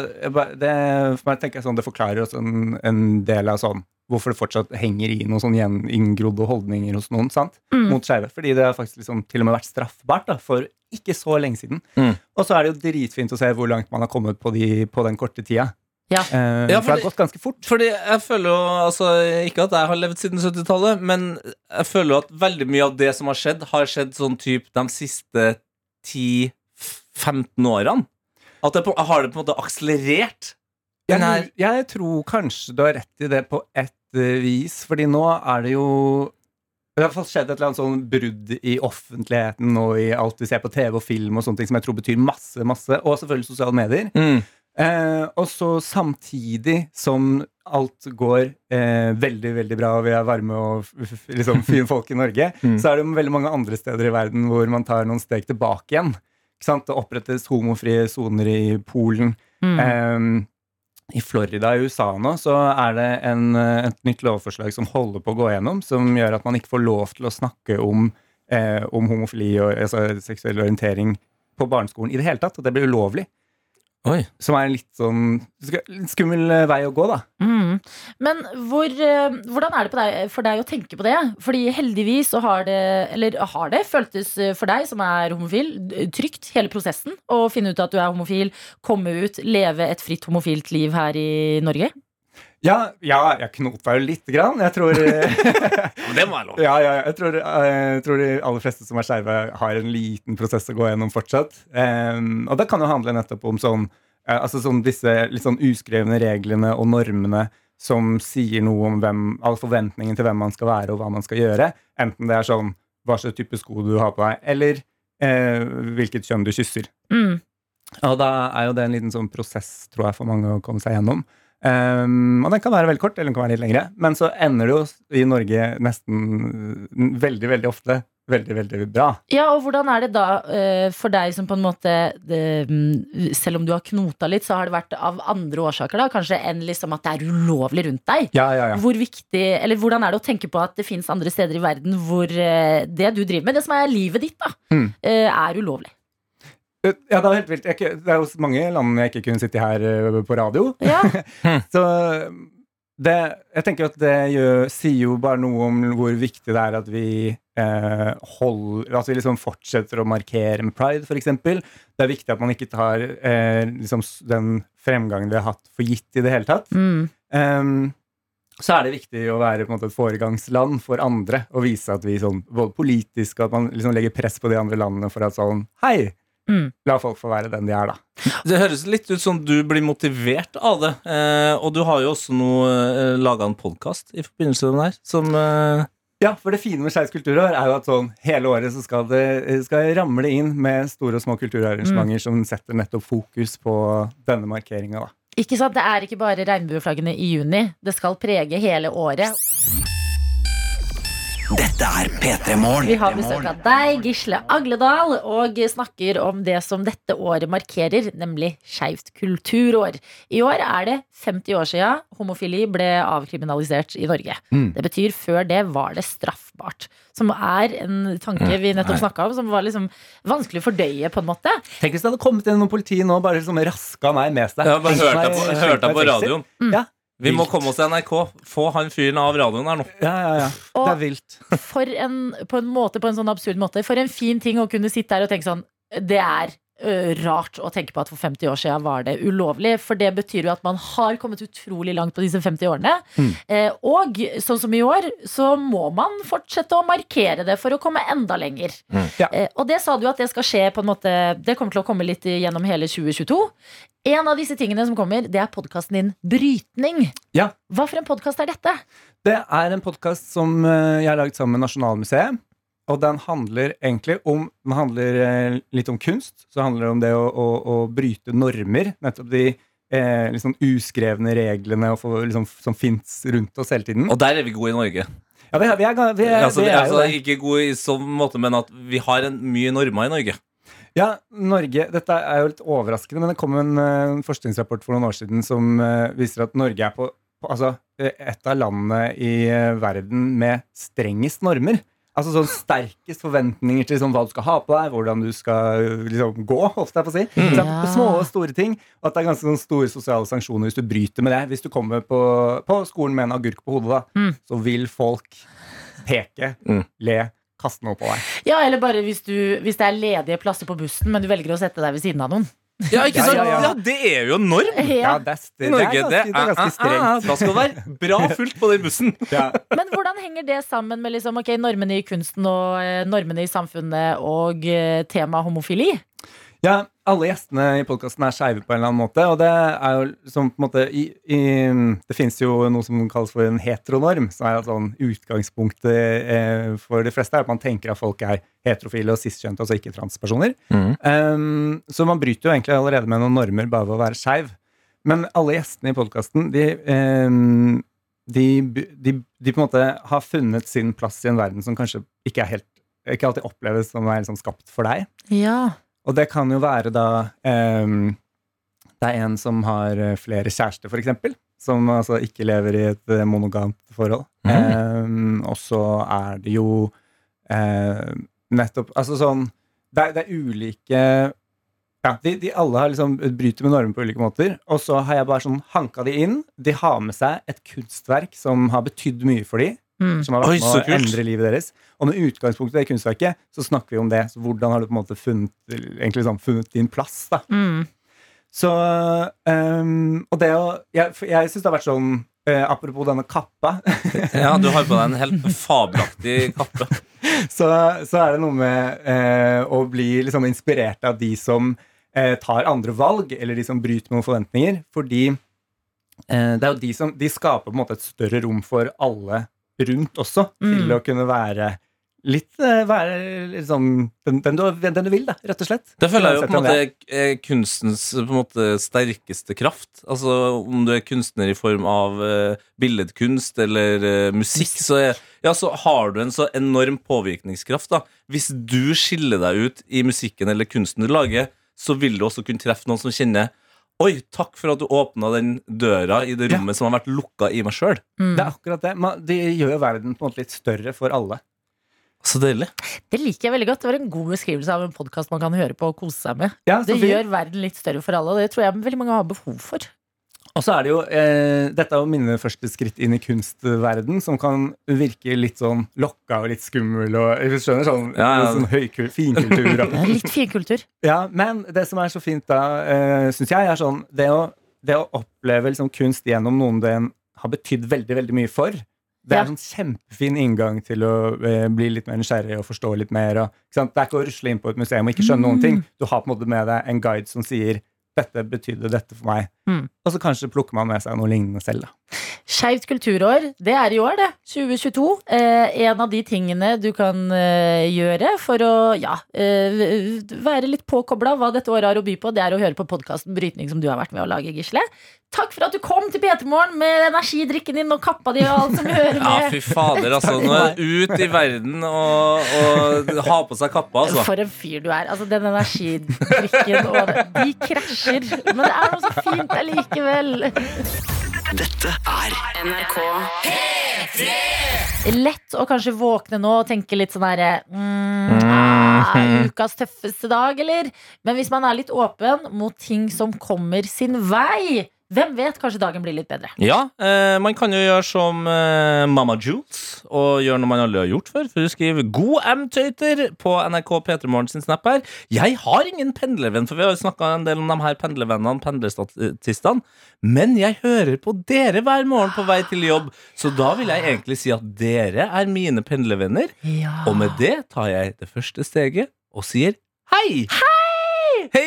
Speaker 9: det, for meg tenker jeg sånn, det forklarer også en, en del av sånn hvorfor det fortsatt henger i noen sånn inngrodde holdninger hos noen. sant?
Speaker 2: Mm.
Speaker 9: Mot skeive. Fordi det har faktisk liksom til og med vært straffbart da, for ikke så lenge siden.
Speaker 3: Mm.
Speaker 9: Og så er det jo dritfint å se hvor langt man har kommet på, de, på den korte tida.
Speaker 2: Ja.
Speaker 9: Uh,
Speaker 3: Ja,
Speaker 9: for det har gått ganske fort.
Speaker 3: Fordi jeg føler jo altså, Ikke at jeg har levd siden 70-tallet, men jeg føler jo at veldig mye av det som har skjedd, har skjedd sånn typ de siste 10-15 årene. At det på, har det på en måte akselerert.
Speaker 9: Jeg,
Speaker 3: her-
Speaker 9: jeg tror kanskje du har rett i det på ett eh, vis, fordi nå er det jo det har i hvert fall skjedd et eller annet sånn brudd i offentligheten og i alt vi ser på TV og film, og sånne ting som jeg tror betyr masse, masse. Og selvfølgelig sosiale medier. Eh, og så samtidig som alt går eh, veldig, veldig bra, og vi er varme og liksom fine folk i Norge,
Speaker 3: Mm.
Speaker 9: så er det veldig mange andre steder i verden hvor man tar noen steg tilbake igjen. Det opprettes homofrie soner i Polen.
Speaker 2: Mm.
Speaker 9: Eh, I Florida i USA nå så er det en, et nytt lovforslag som holder på å gå gjennom, som gjør at man ikke får lov til å snakke om, eh, om homofili og altså, seksuell orientering på barneskolen i det hele tatt. Og det blir ulovlig.
Speaker 3: Oi.
Speaker 9: Som er en litt sånn skummel eh, vei å gå, da.
Speaker 2: Mm. Men hvor, eh, hvordan er det på deg, for deg å tenke på det? Fordi heldigvis så har det Eller har det føltes eh, for deg som er homofil, trygt hele prosessen? Å finne ut at du er homofil, komme ut, leve et fritt homofilt liv her i Norge?
Speaker 9: Ja, ja jeg knota jo lite grann. Jeg tror eh,
Speaker 3: det må jeg lov.
Speaker 9: Ja, ja, jeg tror, eh, jeg tror de aller fleste som er skeive, har en liten prosess å gå gjennom fortsatt. Um, og det kan jo handle nettopp om sånn eh, Altså sånn disse litt sånn uskrevne reglene og normene som sier noe om hvem, all forventningen til hvem man skal være og hva man skal gjøre. Enten det er sånn hva slags type sko du har på deg, eller eh, hvilket kjønn du kysser.
Speaker 2: Mm.
Speaker 9: Og da er jo det en liten sånn prosess, tror jeg, for mange å komme seg gjennom. Um, og den kan være veldig kort, eller den kan være litt lengre. Men så ender det jo i Norge nesten uh, veldig, veldig ofte veldig, veldig bra.
Speaker 2: Ja, og hvordan er det da uh, for deg som på en måte det, mm, Selv om du har knota litt, så har det vært av andre årsaker, da, kanskje enn liksom at det er ulovlig rundt deg?
Speaker 9: Ja, ja, ja.
Speaker 2: Hvor viktig, eller Hvordan er det å tenke på at det fins andre steder i verden hvor uh, det du driver med, det som er livet ditt, da,
Speaker 9: Mm.
Speaker 2: uh, er ulovlig?
Speaker 9: Uh, Ja, det er helt vilt. Jeg, det er jo mange land jeg ikke kunne sitte her uh, på radio.
Speaker 2: Ja,
Speaker 9: Så det, jeg tenker at det gjør, sier jo bare noe om hvor viktig det er at vi eh, holder At vi liksom fortsetter å markere med pride, f.eks. Det er viktig at man ikke tar eh, liksom den fremgangen vi har hatt, for gitt i det hele tatt.
Speaker 2: mm.
Speaker 9: Um, så er det viktig å være på en måte et foregangsland for andre og vise at vi sånn, både politisk og at man liksom legger press på de andre landene for at sånn Hei!
Speaker 2: Mm.
Speaker 9: La folk få være den de er, da.
Speaker 3: Det høres litt ut som du blir motivert av det. Eh, og du har jo også noe eh, laga en podkast i forbindelse med den her, som eh,
Speaker 9: Ja, for det fine med Skeivt kulturår er jo at sånn hele året så skal det skal ramle inn med store og små kulturarrangementer som setter nettopp fokus på denne markeringa, da.
Speaker 2: Ikke sant, Det er ikke bare regnbueflaggene i juni. Det skal prege hele året.
Speaker 4: Dette er P3 Morgen.
Speaker 2: Vi har besøk av deg, Gisle Agledal, og snakker om det som dette året markerer, nemlig Skeivt kulturår. I år er det 50 år siden homofili ble avkriminalisert i Norge.
Speaker 9: Mm.
Speaker 2: Det betyr før det var det straffbart. Som er en tanke vi nettopp snakka om, som var liksom vanskelig å fordøye, på en måte.
Speaker 9: Tenk hvis det hadde kommet inn noen politi nå og bare liksom raska meg med seg.
Speaker 3: Ja, har bare
Speaker 9: hørte
Speaker 3: hørt deg på, på
Speaker 9: radioen.
Speaker 3: radioen.
Speaker 9: Ja.
Speaker 3: Vi må komme oss til NRK. Få han fyren av radioen her nå.
Speaker 9: Ja, ja, ja.
Speaker 2: Og-
Speaker 9: Det er vilt.
Speaker 2: For en, på en måte, på en sånn absurd måte, for en fin ting å kunne sitte her og tenke sånn Det er rart å tenke på at for 50 år siden var det ulovlig. For det betyr jo at man har kommet utrolig langt på disse 50 årene.
Speaker 9: Mm.
Speaker 2: Eh, og sånn som i år, så må man fortsette å markere det for å komme enda lenger.
Speaker 3: Mm.
Speaker 9: Ja.
Speaker 2: Eh, og det sa du at det skal skje på en måte Det kommer til å komme litt gjennom hele 2022. En av disse tingene som kommer, det er podkasten din Brytning.
Speaker 9: Ja.
Speaker 2: Hva for en podkast er dette?
Speaker 9: Det er en podkast som eh, jeg har laget sammen med Nasjonalmuseet. Og den handler egentlig om Den handler eh, litt om kunst. Så handler det om det å, å, å bryte normer. Nettopp de eh, liksom uskrevne reglene for, liksom, som fins rundt oss hele tiden.
Speaker 3: Og der er vi gode i Norge.
Speaker 9: Ja, vi er, vi er, vi er,
Speaker 3: altså,
Speaker 9: vi er
Speaker 3: altså, ikke gode i sånn måte, men at vi har en, mye normer i Norge.
Speaker 9: Ja, Norge, Dette er jo litt overraskende, men det kom en en forskningsrapport for noen år siden som uh, viser at Norge er på, på altså, eh, et av landene i eh, verden med strengest normer. Altså sånn sterkest forventninger til sånn, hva du skal ha på deg, hvordan du skal liksom, gå. Holdt jeg på å si. Mm. på små og store ting. Og at det er ganske sånn store sosiale sanksjoner hvis du bryter med det. Hvis du kommer på, på skolen med en agurk på hodet, da, så vil folk peke,
Speaker 3: Mm.
Speaker 9: le, kaste noe på deg.
Speaker 2: Ja, eller bare hvis, du, hvis det er ledige plasser på bussen, men du velger å sette deg ved siden av noen.
Speaker 3: Ja, ikke
Speaker 9: Ja,
Speaker 3: sant?
Speaker 9: ja, ja.
Speaker 3: Ja, det er jo en norm!
Speaker 9: Ja, det er,
Speaker 3: I Norge,
Speaker 9: ganske, det er ganske
Speaker 3: ah, ah,
Speaker 9: strengt.
Speaker 3: ah, Da skal det være bra fullt på den bussen.
Speaker 9: Ja.
Speaker 2: Men hvordan henger det sammen med liksom, okay, normene i kunsten og eh, normene i samfunnet og uh, tema homofili?
Speaker 9: Ja, alle gjestene i podkasten er skeive på en eller annen måte. Og det er jo som på en måte i, i, Det fins jo noe som kalles for en heteronorm, som er sånn utgangspunktet eh, for de fleste er at man tenker at folk er heterofile og cis-kjønte, altså ikke transpersoner. Um, så man bryter jo egentlig allerede med noen normer bare ved å være skeiv. Men alle gjestene i podkasten, de, um, de, de, de på en måte har funnet sin plass i en verden som kanskje ikke er helt ikke alltid oppleves som er liksom skapt for deg.
Speaker 2: Ja.
Speaker 9: Og det kan jo være da um, Det er en som har eh, flere kjærester, eksempel. Som altså ikke lever i et eh, monogamt forhold. Ehm, og så er det jo uh, nettopp Altså sånn Det er, det er ulike ja, de, de alle har liksom bryter med normer på ulike måter. Og så har jeg bare sånn hanka de inn. De har med seg et kunstverk som har betydd mye for de
Speaker 2: Mm.
Speaker 9: Som har vært
Speaker 3: Oi,
Speaker 9: med å
Speaker 3: kult.
Speaker 9: endre livet deres. Og med utgangspunkt i det kunstverket, så snakker vi om det. Så hvordan har du på en måte funnet, egentlig sånn, funnet din plass, da.
Speaker 2: Mm.
Speaker 9: Så um, Og det å Jeg, jeg syns det har vært sånn uh, Apropos denne kappa,
Speaker 3: Ja, du har på deg en helt fabelaktig kappe.
Speaker 9: så, så er det noe med uh, å bli liksom inspirert av de som uh, tar andre valg, eller de som bryter med noen forventninger. Fordi eh, det er jo de som De skaper på en måte et større rom for alle rundt også, til
Speaker 2: Mm.
Speaker 9: å kunne være litt eh, Være sånn den, den, du, den du vil, da, rett og slett.
Speaker 3: Det føler jeg jo på en måte er kunstens på en måte sterkeste kraft. Altså Om du er kunstner i form av uh, billedkunst eller uh, musikk, så, er, ja, så har du en så enorm påvirkningskraft. da Hvis du skiller deg ut i musikken eller kunsten du lager, så vil du også kunne treffe noen som kjenner Oi, takk for at du åpna den døra i det
Speaker 9: Ja.
Speaker 3: rommet som har vært lukka i meg sjøl.
Speaker 2: Mm.
Speaker 9: Det er akkurat det. Man, de gjør jo verden på en måte litt større for alle.
Speaker 3: Så deilig.
Speaker 2: Det liker jeg veldig godt. Det var en god beskrivelse av en podkast man kan høre på og kose seg med.
Speaker 9: Ja,
Speaker 2: Det gjør verden litt større for alle, og det tror jeg veldig mange har behov for.
Speaker 9: Og så er det jo eh, Dette er jo mine første skritt inn i kunstverden, som kan virke litt sånn lokka og litt skummel og Du skjønner? Sånn,
Speaker 3: Ja, ja.
Speaker 9: sånn høykul, finkultur. Og,
Speaker 2: litt finkultur.
Speaker 9: ja, men det som er så fint da, eh, syns jeg, er sånn Det å, det å oppleve liksom, kunst gjennom noen den har betydd veldig, veldig mye for. Det er en sånn kjempefin inngang til å eh, bli litt mer nysgjerrig og forstå litt mer. Og, ikke sant? Det er ikke å rusle inn på et museum og ikke skjønne noen ting. Du har på en måte med deg en guide som sier 'dette betydde dette for meg'.
Speaker 2: Mm.
Speaker 9: Og så kanskje plukker man med seg noe lignende selv. da.
Speaker 2: Skeivt kulturår, det er i år, det. 2022. Eh, en av de tingene du kan eh, gjøre for å ja, eh, være litt påkobla hva dette året har å by på, det er å høre på podkasten Brytning, som du har vært med å lage, Gisle. Takk for at du kom til P3 Morgen med energidrikken din og kappa di og alt som hører med.
Speaker 3: Ja, fy fader, altså. Nå er ut i verden og, og ha på seg kappa, altså.
Speaker 2: For en fyr du er. Altså, den energidrikken og De krasjer. Men det er noe så fint allikevel.
Speaker 4: Dette er
Speaker 7: NRK
Speaker 2: Lett å kanskje våkne nå og tenke litt sånn herre mm, ah, Ukas tøffeste dag, eller? Men hvis man er litt åpen mot ting som kommer sin vei, hvem vet? Kanskje dagen blir litt bedre.
Speaker 3: Ja, eh, man kan jo gjøre som eh, Mama Jules og gjøre noe man aldri har gjort før. For hun skriver 'God M-tøyter' på NRK P3 Morgen sin snap her. Jeg har ingen pendlervenn, for vi har jo snakka en del om de her pendlervennene, pendlerstatistene. Men jeg hører på dere hver morgen på vei til jobb, så da vil jeg egentlig si at dere er mine pendlervenner.
Speaker 2: Ja.
Speaker 3: Og med det tar jeg det første steget og sier hei! Hei,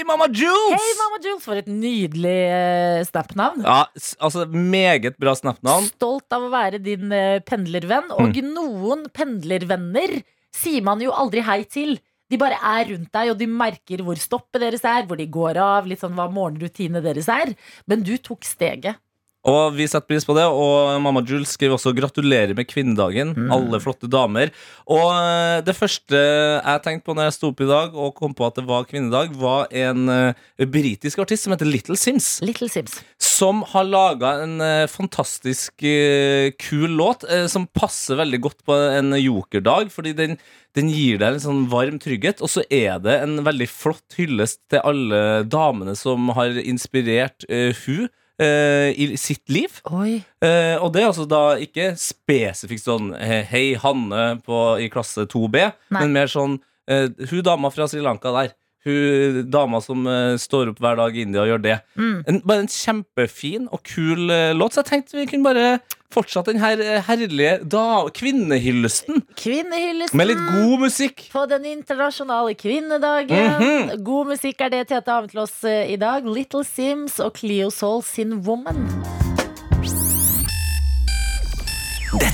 Speaker 3: Mama Jules!
Speaker 2: Hei, Mamma Jules, for et nydelig uh, snap-navn.
Speaker 3: Ja, altså Meget bra snapnavn.
Speaker 2: Stolt av å være din eh, pendlervenn. Og noen pendlervenner sier man jo aldri hei til. De bare er rundt deg, og de merker hvor stoppet deres er, hvor de går av, litt sånn hva morgenrutinene deres er. Men du tok steget.
Speaker 3: Og vi setter pris på det. Og mamma Jules skriver også 'gratulerer med kvinnedagen'.
Speaker 2: Mm.
Speaker 3: Alle flotte damer. Og eh, det første jeg tenkte på når jeg sto opp i dag og kom på at det var kvinnedag, var en uh, britisk artist som heter Little Sims.
Speaker 2: Little Sims.
Speaker 3: Som har laga en uh, fantastisk uh, kul låt som passer veldig godt på en jokerdag. Fordi den, den gir deg en sånn varm trygghet. Og så er det en veldig flott hyllest til alle damene som har inspirert uh, hun eh, i sitt liv. Eh, og det er altså da ikke spesifikt sånn Hei, Hanne på, i klasse 2B,
Speaker 2: Nei.
Speaker 3: men mer sånn eh, Hun dama fra Sri Lanka der. Hun dama som uh, står opp hver dag i India og gjør det.
Speaker 2: Mm.
Speaker 3: En, bare en kjempefin og kul uh, låt. Så jeg tenkte vi kunne bare fortsette den her eh, herlige da, kvinnehyllesten
Speaker 2: Kvinnehyllesten.
Speaker 3: med litt god musikk.
Speaker 2: På den internasjonale kvinnedagen.
Speaker 3: Mhm.
Speaker 2: God musikk er det Tete har med til oss i dag. Little Sims og Cleo Soul sin Woman.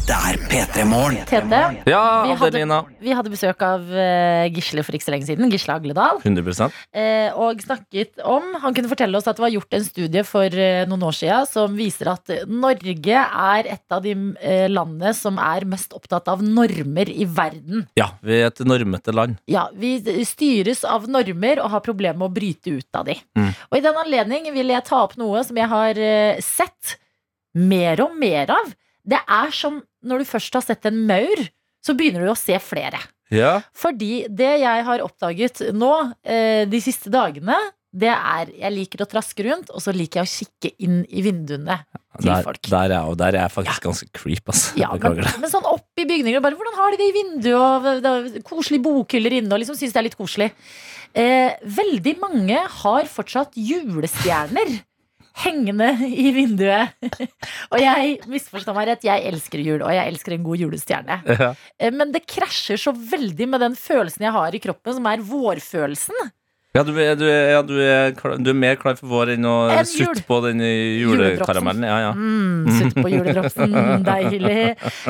Speaker 4: Dette er P3 Morgen.
Speaker 2: Tete,
Speaker 3: Ja,
Speaker 2: Vi hadde- vi hadde besøk av uh, Gisle for ikke så lenge siden. Gisle Agledal.
Speaker 3: 100
Speaker 2: eh, og snakket om Han kunne fortelle oss at det var gjort en studie for uh, noen år siden som viser at Norge er et av de uh, landene som er mest opptatt av normer i verden.
Speaker 3: Ja, vi er et normete land.
Speaker 2: Ja, Vi styres av normer og har problemer med å bryte ut av de.
Speaker 3: Mm.
Speaker 2: Og i den anledning vil jeg ta opp noe som jeg har sett mer og mer av. Det er som når du først har sett en maur, så begynner du å se flere.
Speaker 3: Ja,
Speaker 2: Fordi det jeg har oppdaget nå eh, de siste dagene, det er Jeg liker å traske rundt, og så liker jeg å kikke inn i vinduene til
Speaker 3: der,
Speaker 2: folk.
Speaker 3: der, er, der er jeg faktisk ganske creep, altså.
Speaker 2: Ja, men, men sånn opp i bygninger bare, Hvordan har de det i vinduet? Og det koselige bokhyller inne, og liksom syns det er litt koselig. Eh, veldig mange har fortsatt julestjerner hengende i vinduet. og jeg misforstår meg rett, jeg elsker jul, og jeg elsker en god julestjerne.
Speaker 3: Ja.
Speaker 2: Eh, men det krasjer så veldig med den følelsen jeg har i kroppen, som er vårfølelsen.
Speaker 3: Ja, du, er- du, er- ja, du, er, klar- du er mer klar for vår enn å
Speaker 2: Enn
Speaker 3: sutte på den julekaramellen. Ja, ja.
Speaker 2: Mm, Sutt på juledropsen, deilig.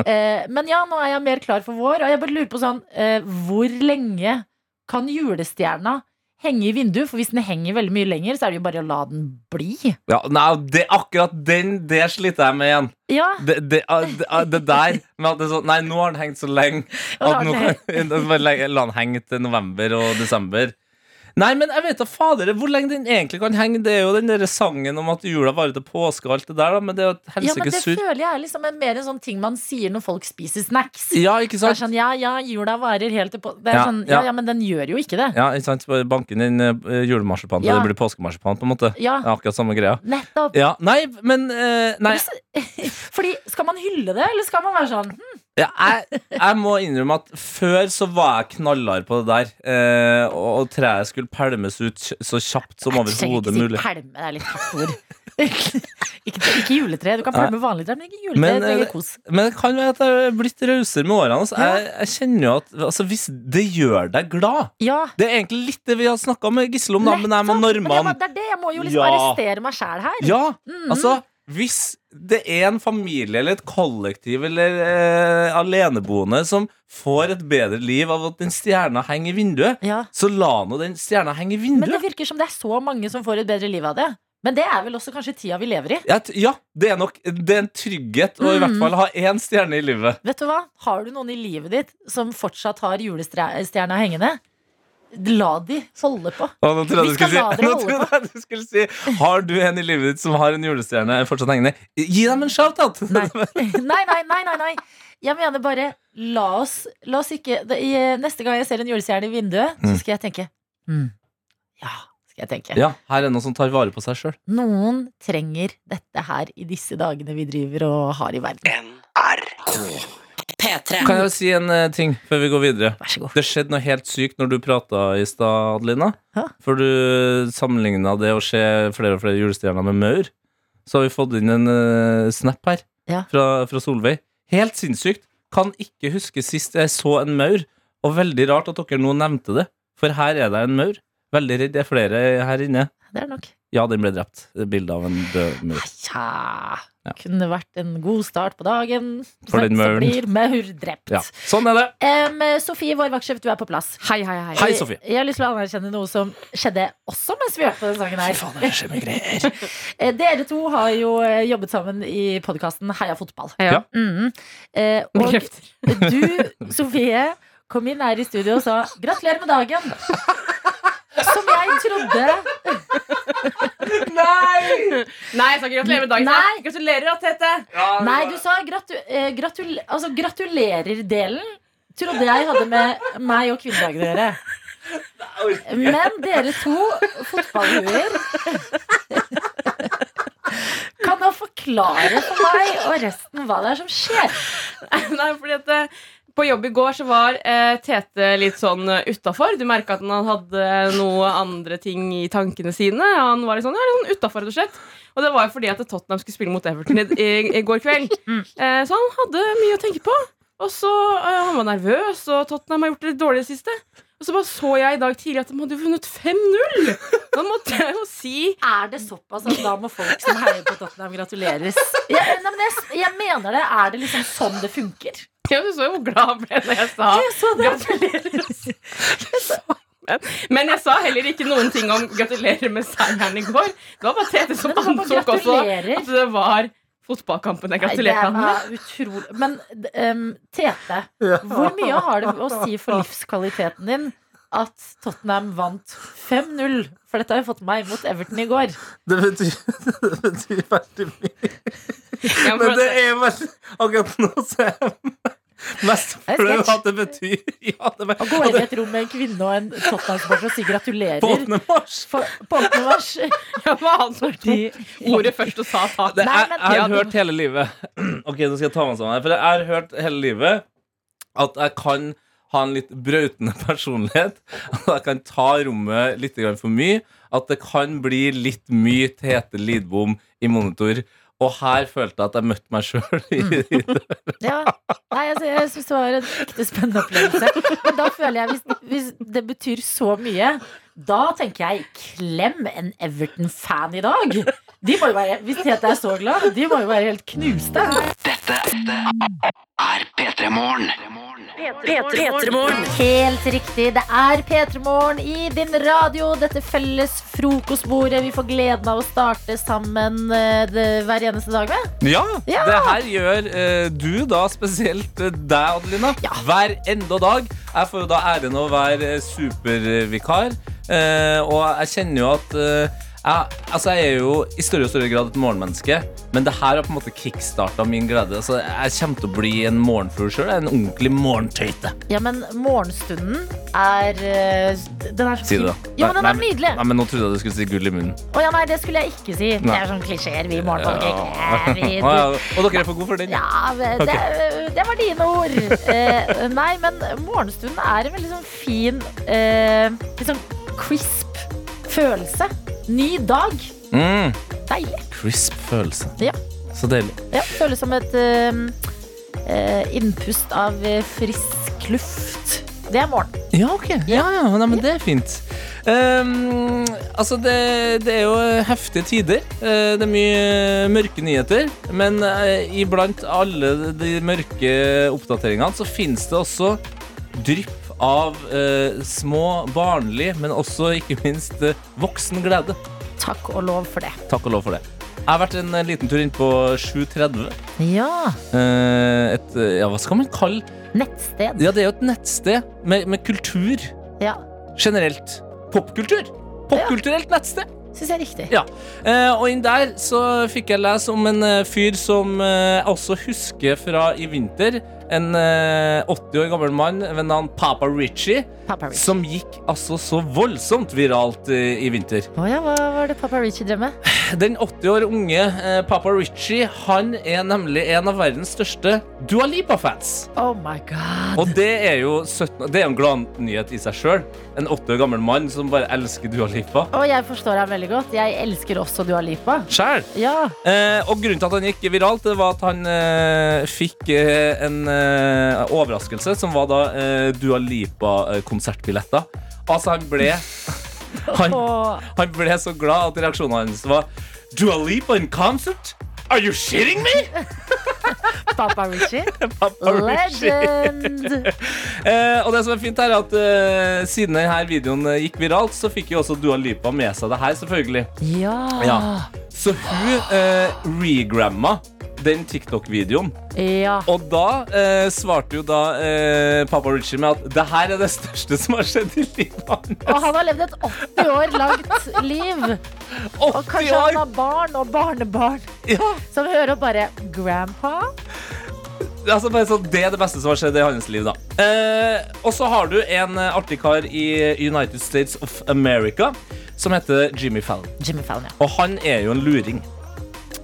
Speaker 2: Eh, men ja, nå er jeg mer klar for vår, og jeg bare lurer på sånn eh, Hvor lenge kan julestjerna henge i vinduet? For hvis den henger veldig mye lenger, så er det jo bare å la den bli.
Speaker 3: ja nei, det, akkurat den, det sliter jeg med igjen.
Speaker 2: Ja,
Speaker 3: Det, det, ah, det, ah, det der med at det er sånn Nei, nå har den hengt så lenge at nå kan La den henge til november og desember. Nei, men jeg vet da fader hvor lenge den egentlig kan henge. Det er jo den der sangen om at jula varer til påske og alt det der, da, men det er jo et
Speaker 2: ja, men det føler jeg er liksom en, mer en sånn ting man sier når folk spiser snacks.
Speaker 3: Ja, ikke
Speaker 2: Det er
Speaker 3: sant?
Speaker 2: sånn, ja, ja, jula varer helt til på Det er
Speaker 3: Ja,
Speaker 2: sånn,
Speaker 3: ja.
Speaker 2: ja, ja, men den gjør jo ikke det.
Speaker 3: Ja, ikke sant? Bare banke inn uh, julemarsipan til
Speaker 2: Ja.
Speaker 3: det blir påskemarsipan, på en måte.
Speaker 2: Ja,
Speaker 3: Det er akkurat samme greia.
Speaker 2: nettopp.
Speaker 3: Ja, nei, men eh, Nei,
Speaker 2: Fordi skal man hylle det, eller skal man være sånn hm,
Speaker 3: ja, jeg, jeg må innrømme at før så var jeg knallhard på det der. eh, og, og treet skulle pælmes ut så kjapt som overhodet
Speaker 2: ikke si
Speaker 3: mulig.
Speaker 2: pælme, det er litt hardt ord. ikke, ikke juletre. Du kan pælme vanlig tre, men ikke juletre.
Speaker 3: Men,
Speaker 2: det trenger
Speaker 3: eh,
Speaker 2: kos.
Speaker 3: Men det kan være at jeg er blitt rausere med årene. Altså.
Speaker 2: Ja.
Speaker 3: Jeg, jeg kjenner jo at altså, Hvis det gjør deg glad
Speaker 2: Ja,
Speaker 3: Det er egentlig litt det vi har snakka med Gisle om, da, men jeg.
Speaker 2: Men må- Det er det jeg må jo liksom arrestere meg sjæl her.
Speaker 3: Ja,
Speaker 2: Mhm.
Speaker 3: altså Hvis det er en familie eller et kollektiv eller eh, aleneboende som får et bedre liv av at den stjerna henger i vinduet,
Speaker 2: Ja.
Speaker 3: så la nå den stjerna henge i
Speaker 2: Men det
Speaker 3: vinduet.
Speaker 2: virker som det er så mange som får et bedre liv av det. Men det er vel også kanskje tida vi lever i.
Speaker 3: Ja, t- ja, det er nok Det er en trygghet å i hvert
Speaker 2: Mhm.
Speaker 3: fall ha én stjerne i livet.
Speaker 2: Vet du hva? Har du noen i livet ditt som fortsatt har julestjerna hengende? La de holde på.
Speaker 3: Og nå trodde
Speaker 2: Vi
Speaker 3: jeg
Speaker 2: skal
Speaker 3: skulle si, nå trodde jeg du skulle si Har du en i livet ditt som har en julestjerne fortsatt hengende? Gi dem en shout-out!
Speaker 2: Nei. nei, nei, nei, nei, nei. Jeg mener bare, la oss, la oss ikke det, i, Neste gang jeg ser en julestjerne i vinduet, så
Speaker 3: Mm.
Speaker 2: skal jeg tenke mm. Ja, skal jeg tenke.
Speaker 3: Ja, her er noen som tar vare på seg sjøl.
Speaker 2: Noen trenger dette her i disse dagene vi driver og har i verden.
Speaker 4: NRK.
Speaker 7: P3.
Speaker 3: Kan jeg si en eh, ting før vi går videre?
Speaker 2: Vær så god.
Speaker 3: Det skjedde noe helt sykt når du prata i stad, Adelina.
Speaker 2: Hæ?
Speaker 3: For du sammenligna det å se flere og flere julestjerner med maur. Så har vi fått inn en eh, snap her
Speaker 2: Ja.
Speaker 3: fra, fra Solveig. Helt sinnssykt. Kan ikke huske sist jeg så en maur. Og veldig rart at dere nå nevnte det, for her er det en maur. Veldig redd. Det er flere her inne.
Speaker 2: Det er nok.
Speaker 3: Ja, den ble drept. Bilde av en død maur.
Speaker 2: Ja. Kunne vært en god start på dagen.
Speaker 3: For den
Speaker 2: Men så blir maur drept.
Speaker 3: Ja, sånn er det.
Speaker 2: Um, Sofie, vår vaktsjef, du er på plass.
Speaker 10: Hei, hei, hei.
Speaker 3: Hei, Sofie.
Speaker 2: Jeg har lyst til å anerkjenne noe som skjedde også mens vi hørte på denne sangen her. Faen, det skjer mye greier. Dere to har jo eh, jobbet sammen i podkasten Heia fotball.
Speaker 10: Ja.
Speaker 2: Mm -hmm. uh,
Speaker 10: og
Speaker 2: du, Sofie, kom inn her i studio og sa 'gratulerer med dagen'. Som jeg trodde
Speaker 10: Nei, Nei, jeg sa ikke gratulerer med dagen.
Speaker 2: Nei.
Speaker 10: Gratulerer, da, Tete.
Speaker 2: Nei, du sa gratu, eh, gratul, altså, 'gratulerer'-delen. Trodde jeg hadde med meg og kvinnedagen å gjøre. Men dere to fotballhuer kan da forklare for meg og resten hva det er som skjer.
Speaker 10: Nei, fordi at eh, på jobb i går så var eh, Tete litt sånn uh, utafor. Du merka at han hadde noe andre ting i tankene sine. Han var litt sånn, ja, litt sånn utafor, rett og slett. Og det var jo fordi at Tottenham skulle spille mot Everton i, i, i går kveld. Eh, så han hadde mye å tenke på. Og så eh, Han var nervøs, og Tottenham har gjort det litt dårlig i det siste. Og så bare så jeg i dag tidlig at de hadde vunnet 5-0! Da måtte jeg jo si
Speaker 2: Er det såpass at da må folk som heier på Tottenham, gratuleres? Ja, men jeg, jeg mener det. Er det liksom sånn det funker?
Speaker 10: Ja, du så jo hvor glad han ble når jeg sa
Speaker 2: Jeg så det.
Speaker 10: gratulerer. Men jeg sa heller ikke noen ting om gratulerer med seieren i går. Det var bare Tete som antok også at det var fotballkampen jeg gratulerte
Speaker 2: ham
Speaker 10: med.
Speaker 2: utrolig Men um, Tete, hvor mye har det å si for livskvaliteten din at Tottenham vant 5-0? For dette har jo fått meg mot Everton i går.
Speaker 3: Det betyr, det betyr veldig mye. Men det er veldig Akkurat nå så er jeg mest
Speaker 2: Det
Speaker 3: flau at det betyr ja, det,
Speaker 2: Å gå inn i et rom med en kvinne og en Tottenham-supporter og si gratulerer
Speaker 3: På 8. mars.
Speaker 2: for, på 8. mars.
Speaker 10: Ja, det var han som tok ordet først og sa takk.
Speaker 3: Det,
Speaker 2: Nei,
Speaker 3: jeg,
Speaker 2: men-
Speaker 3: jeg har hørt hele livet Ok, nå skal jeg ta meg sammen her For jeg har hørt hele livet At jeg kan ha en litt brautende personlighet At jeg kan ta rommet litt for mye At det kan bli litt mye Tete Lidbom i monitor Og her følte jeg at jeg møtte meg selv i, i det.
Speaker 2: Ja. Nei, altså, jeg syns det var en ekte spennende opplevelse. Men da føler jeg, hvis, hvis det betyr så mye, da tenker jeg klem en Everton-fan i dag. De må jo være, hvis Tete er så glad, de må jo være helt knuste.
Speaker 4: Dette er P3 Morgen.
Speaker 7: P3morgen.
Speaker 2: Helt riktig. Det er P3 Morgen i din radio. Dette felles frokostbordet vi får gleden av å starte sammen eh, det, hver eneste dag med.
Speaker 3: Ja,
Speaker 2: Ja.
Speaker 3: det her gjør eh, du da spesielt eh, deg, Adelina. Hver enda dag. Jeg får jo da æren av å være supervikar. Eh, og jeg kjenner jo at eh, jeg, altså jeg er jo i større og større grad et morgenmenneske, men det her har på en måte kickstarta min glede. Så jeg kommer til å bli en morgenfugl sjøl. En ordentlig morgentøyte.
Speaker 2: Ja, men morgenstunden er eh, Den er så
Speaker 3: Si det, da.
Speaker 2: Ja, men den
Speaker 3: Nei,
Speaker 2: er nydelig.
Speaker 3: Nei, men Nå trodde jeg du skulle si gull i munnen.
Speaker 2: Å ja, nei, det skulle jeg ikke si. Det er sånn klisjeer vi morgenfolk
Speaker 3: Ja. Og dere er for gode for den.
Speaker 2: Ja, det, det, det var dine ord. uh, nei, men morgenstunden er en veldig sånn fin, uh, sånn crisp følelse. Ny dag.
Speaker 3: Mm.
Speaker 2: Deilig.
Speaker 3: Crisp følelse.
Speaker 2: Ja.
Speaker 3: Så deilig.
Speaker 2: Ja, føles som et eh, innpust av eh, frisk luft. Det er morgen.
Speaker 3: Ja, ok. Ja, ja, nei, men det er fint. Um, altså, det, det er jo heftige tider. Uh, det er mye mørke nyheter. Men uh, iblant alle de mørke oppdateringene så finnes det også drypp av eh, små, barnlige, men også ikke minst eh, voksen glede.
Speaker 2: Takk og lov for det.
Speaker 3: Takk og lov for det. Jeg har vært en eh, liten tur inn på 730.
Speaker 2: Ja.
Speaker 3: Eh, et, eh, ja, hva skal man kalle
Speaker 2: Nettsted.
Speaker 3: Ja, det er jo et nettsted med, med kultur
Speaker 2: Ja.
Speaker 3: generelt. Popkultur. Popkulturelt nettsted.
Speaker 2: Syns jeg er riktig.
Speaker 3: Ja. Eh, og inn der så fikk jeg lese om en eh, fyr som eh, jeg også husker fra i vinter. En eh, 80 år gammel mann ved navn Papa Richie,
Speaker 2: Papa Richie.
Speaker 3: som gikk altså så voldsomt viralt eh, i vinter.
Speaker 2: Oh ja, hva var det Papa Richie drev med?
Speaker 3: Den 80 år unge eh, Papa Richie Han er nemlig en av verdens største Dua Lipa-fans.
Speaker 2: Oh my god.
Speaker 3: Og det er jo 17, Det er en gladnyhet i seg sjøl. En 80 år gammel mann som bare elsker Dua Lipa.
Speaker 2: Og jeg forstår ham veldig godt. Jeg elsker også Dua Lipa.
Speaker 3: Sjæl.
Speaker 2: Ja.
Speaker 3: Eh, og grunnen til at han gikk viralt, det var at han eh, fikk eh, en eh, overraskelse, som var da eh, Dua Lipa-konsertbilletter. Altså, han ble han, han ble så glad at reaksjonen hans var Dua Lipa in concert? Are you shitting me?
Speaker 2: Papa Richie.
Speaker 3: Papa.
Speaker 2: Legend.
Speaker 3: Eh, og det som er fint her er at eh, Siden denne videoen eh, gikk viralt, så fikk jo også Dua Lipa med seg det her, selvfølgelig.
Speaker 2: Ja.
Speaker 3: Ja. Så hun eh, regramma den TikTok-videoen.
Speaker 2: Ja.
Speaker 3: Og da eh, svarte jo da eh, pappa Richie med at det her er det største som har skjedd i livet hans.
Speaker 2: Og han har levd et 80 år langt liv. Og
Speaker 3: 80
Speaker 2: kanskje han har barn og barnebarn
Speaker 3: Ja.
Speaker 2: som hører bare Grandpa?
Speaker 3: Altså bare Det er det beste som har skjedd i hans liv. da eh, Og så har du en eh, artig kar i United States of America som heter Jimmy Fallon.
Speaker 2: Jimmy Fallon, ja.
Speaker 3: Og han er jo en luring.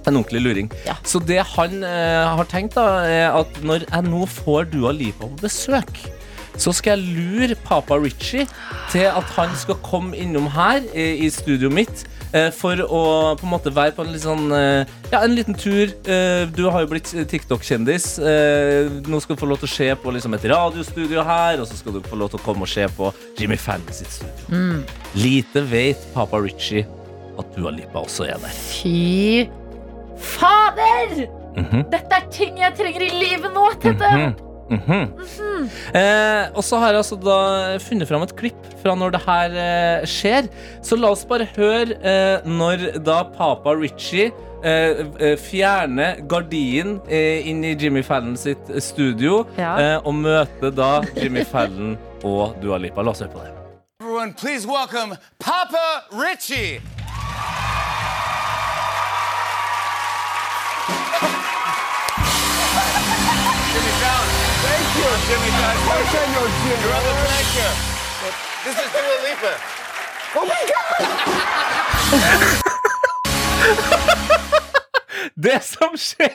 Speaker 3: En ordentlig luring.
Speaker 2: Ja.
Speaker 3: Så det han eh, har tenkt, da er at når jeg nå får Dua Lipa på besøk, så skal jeg lure Papa Richie til at han skal komme innom her eh, i studioet mitt. Eh, For å på en måte være på en sånn eh, Ja, en liten tur. Eh, Du har jo blitt TikTok-kjendis. Nå skal du få lov til å se på liksom et radiostudio her, og så skal du få lov til å komme og se på Jimmy Fallon sitt studio. Lite vet Papa Richie at Dua Lipa også er der.
Speaker 2: Fy fader!
Speaker 3: Mhm.
Speaker 2: Dette er ting jeg trenger i livet nå, Tete.
Speaker 3: -hmm. eh, og så har jeg altså da funnet fram et klipp fra når det her eh, skjer. Så la oss bare høre eh, når da Papa Richie Fjerne eh, fjerner gardinen eh, inn i Jimmy Fallon sitt studio
Speaker 2: Ja.
Speaker 3: eh, og møter da Jimmy Fallon og Dua Lipa. La oss høre på det.
Speaker 11: Everyone, please welcome Papa Richie. Jimmy Fallon. First I know Jim. You're on the track here. This is Dua Lipa.
Speaker 3: Det som skjer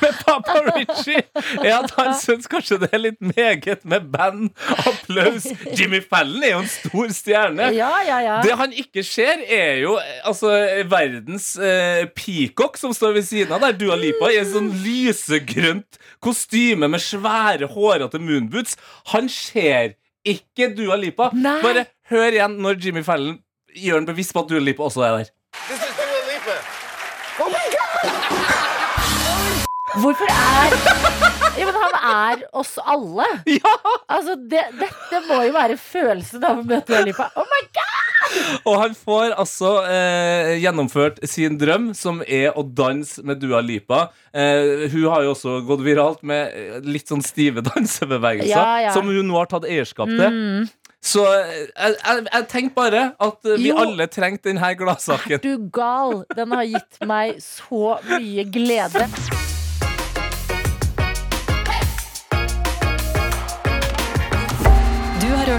Speaker 3: med Papa Richie, er at han syns kanskje det er litt meget med band, applaus. Jimmy Fallon er jo en stor stjerne.
Speaker 2: Ja, ja, ja.
Speaker 3: Det han ikke ser, er jo altså, verdens eh, peacock som står ved siden av der. Dua Lipa i en sånn lysegrønt kostyme med svære, hårete moonboots. Han ser ikke Dua Lipa.
Speaker 2: Nei.
Speaker 3: Bare hør igjen når Jimmy Fallon gjør han bevisst på at Dua Lipa også er der.
Speaker 2: Hvorfor er ja, men Han er oss alle.
Speaker 3: Ja!
Speaker 2: Altså, det, Dette må jo være følelsen av å møte Dua Oh my god!
Speaker 3: Og han får altså eh, gjennomført sin drøm, som er å danse med Dua Lipa. Eh, hun har jo også gått viralt med eh, litt sånn stive dansebevegelser,
Speaker 2: Ja, ja.
Speaker 3: som hun nå har tatt eierskap til.
Speaker 2: Mm.
Speaker 3: Så eh, jeg, jeg, jeg tenker bare at eh, vi
Speaker 2: Jo.
Speaker 3: alle trengte denne gladsaken.
Speaker 2: Er du gal? Den har gitt meg så mye glede.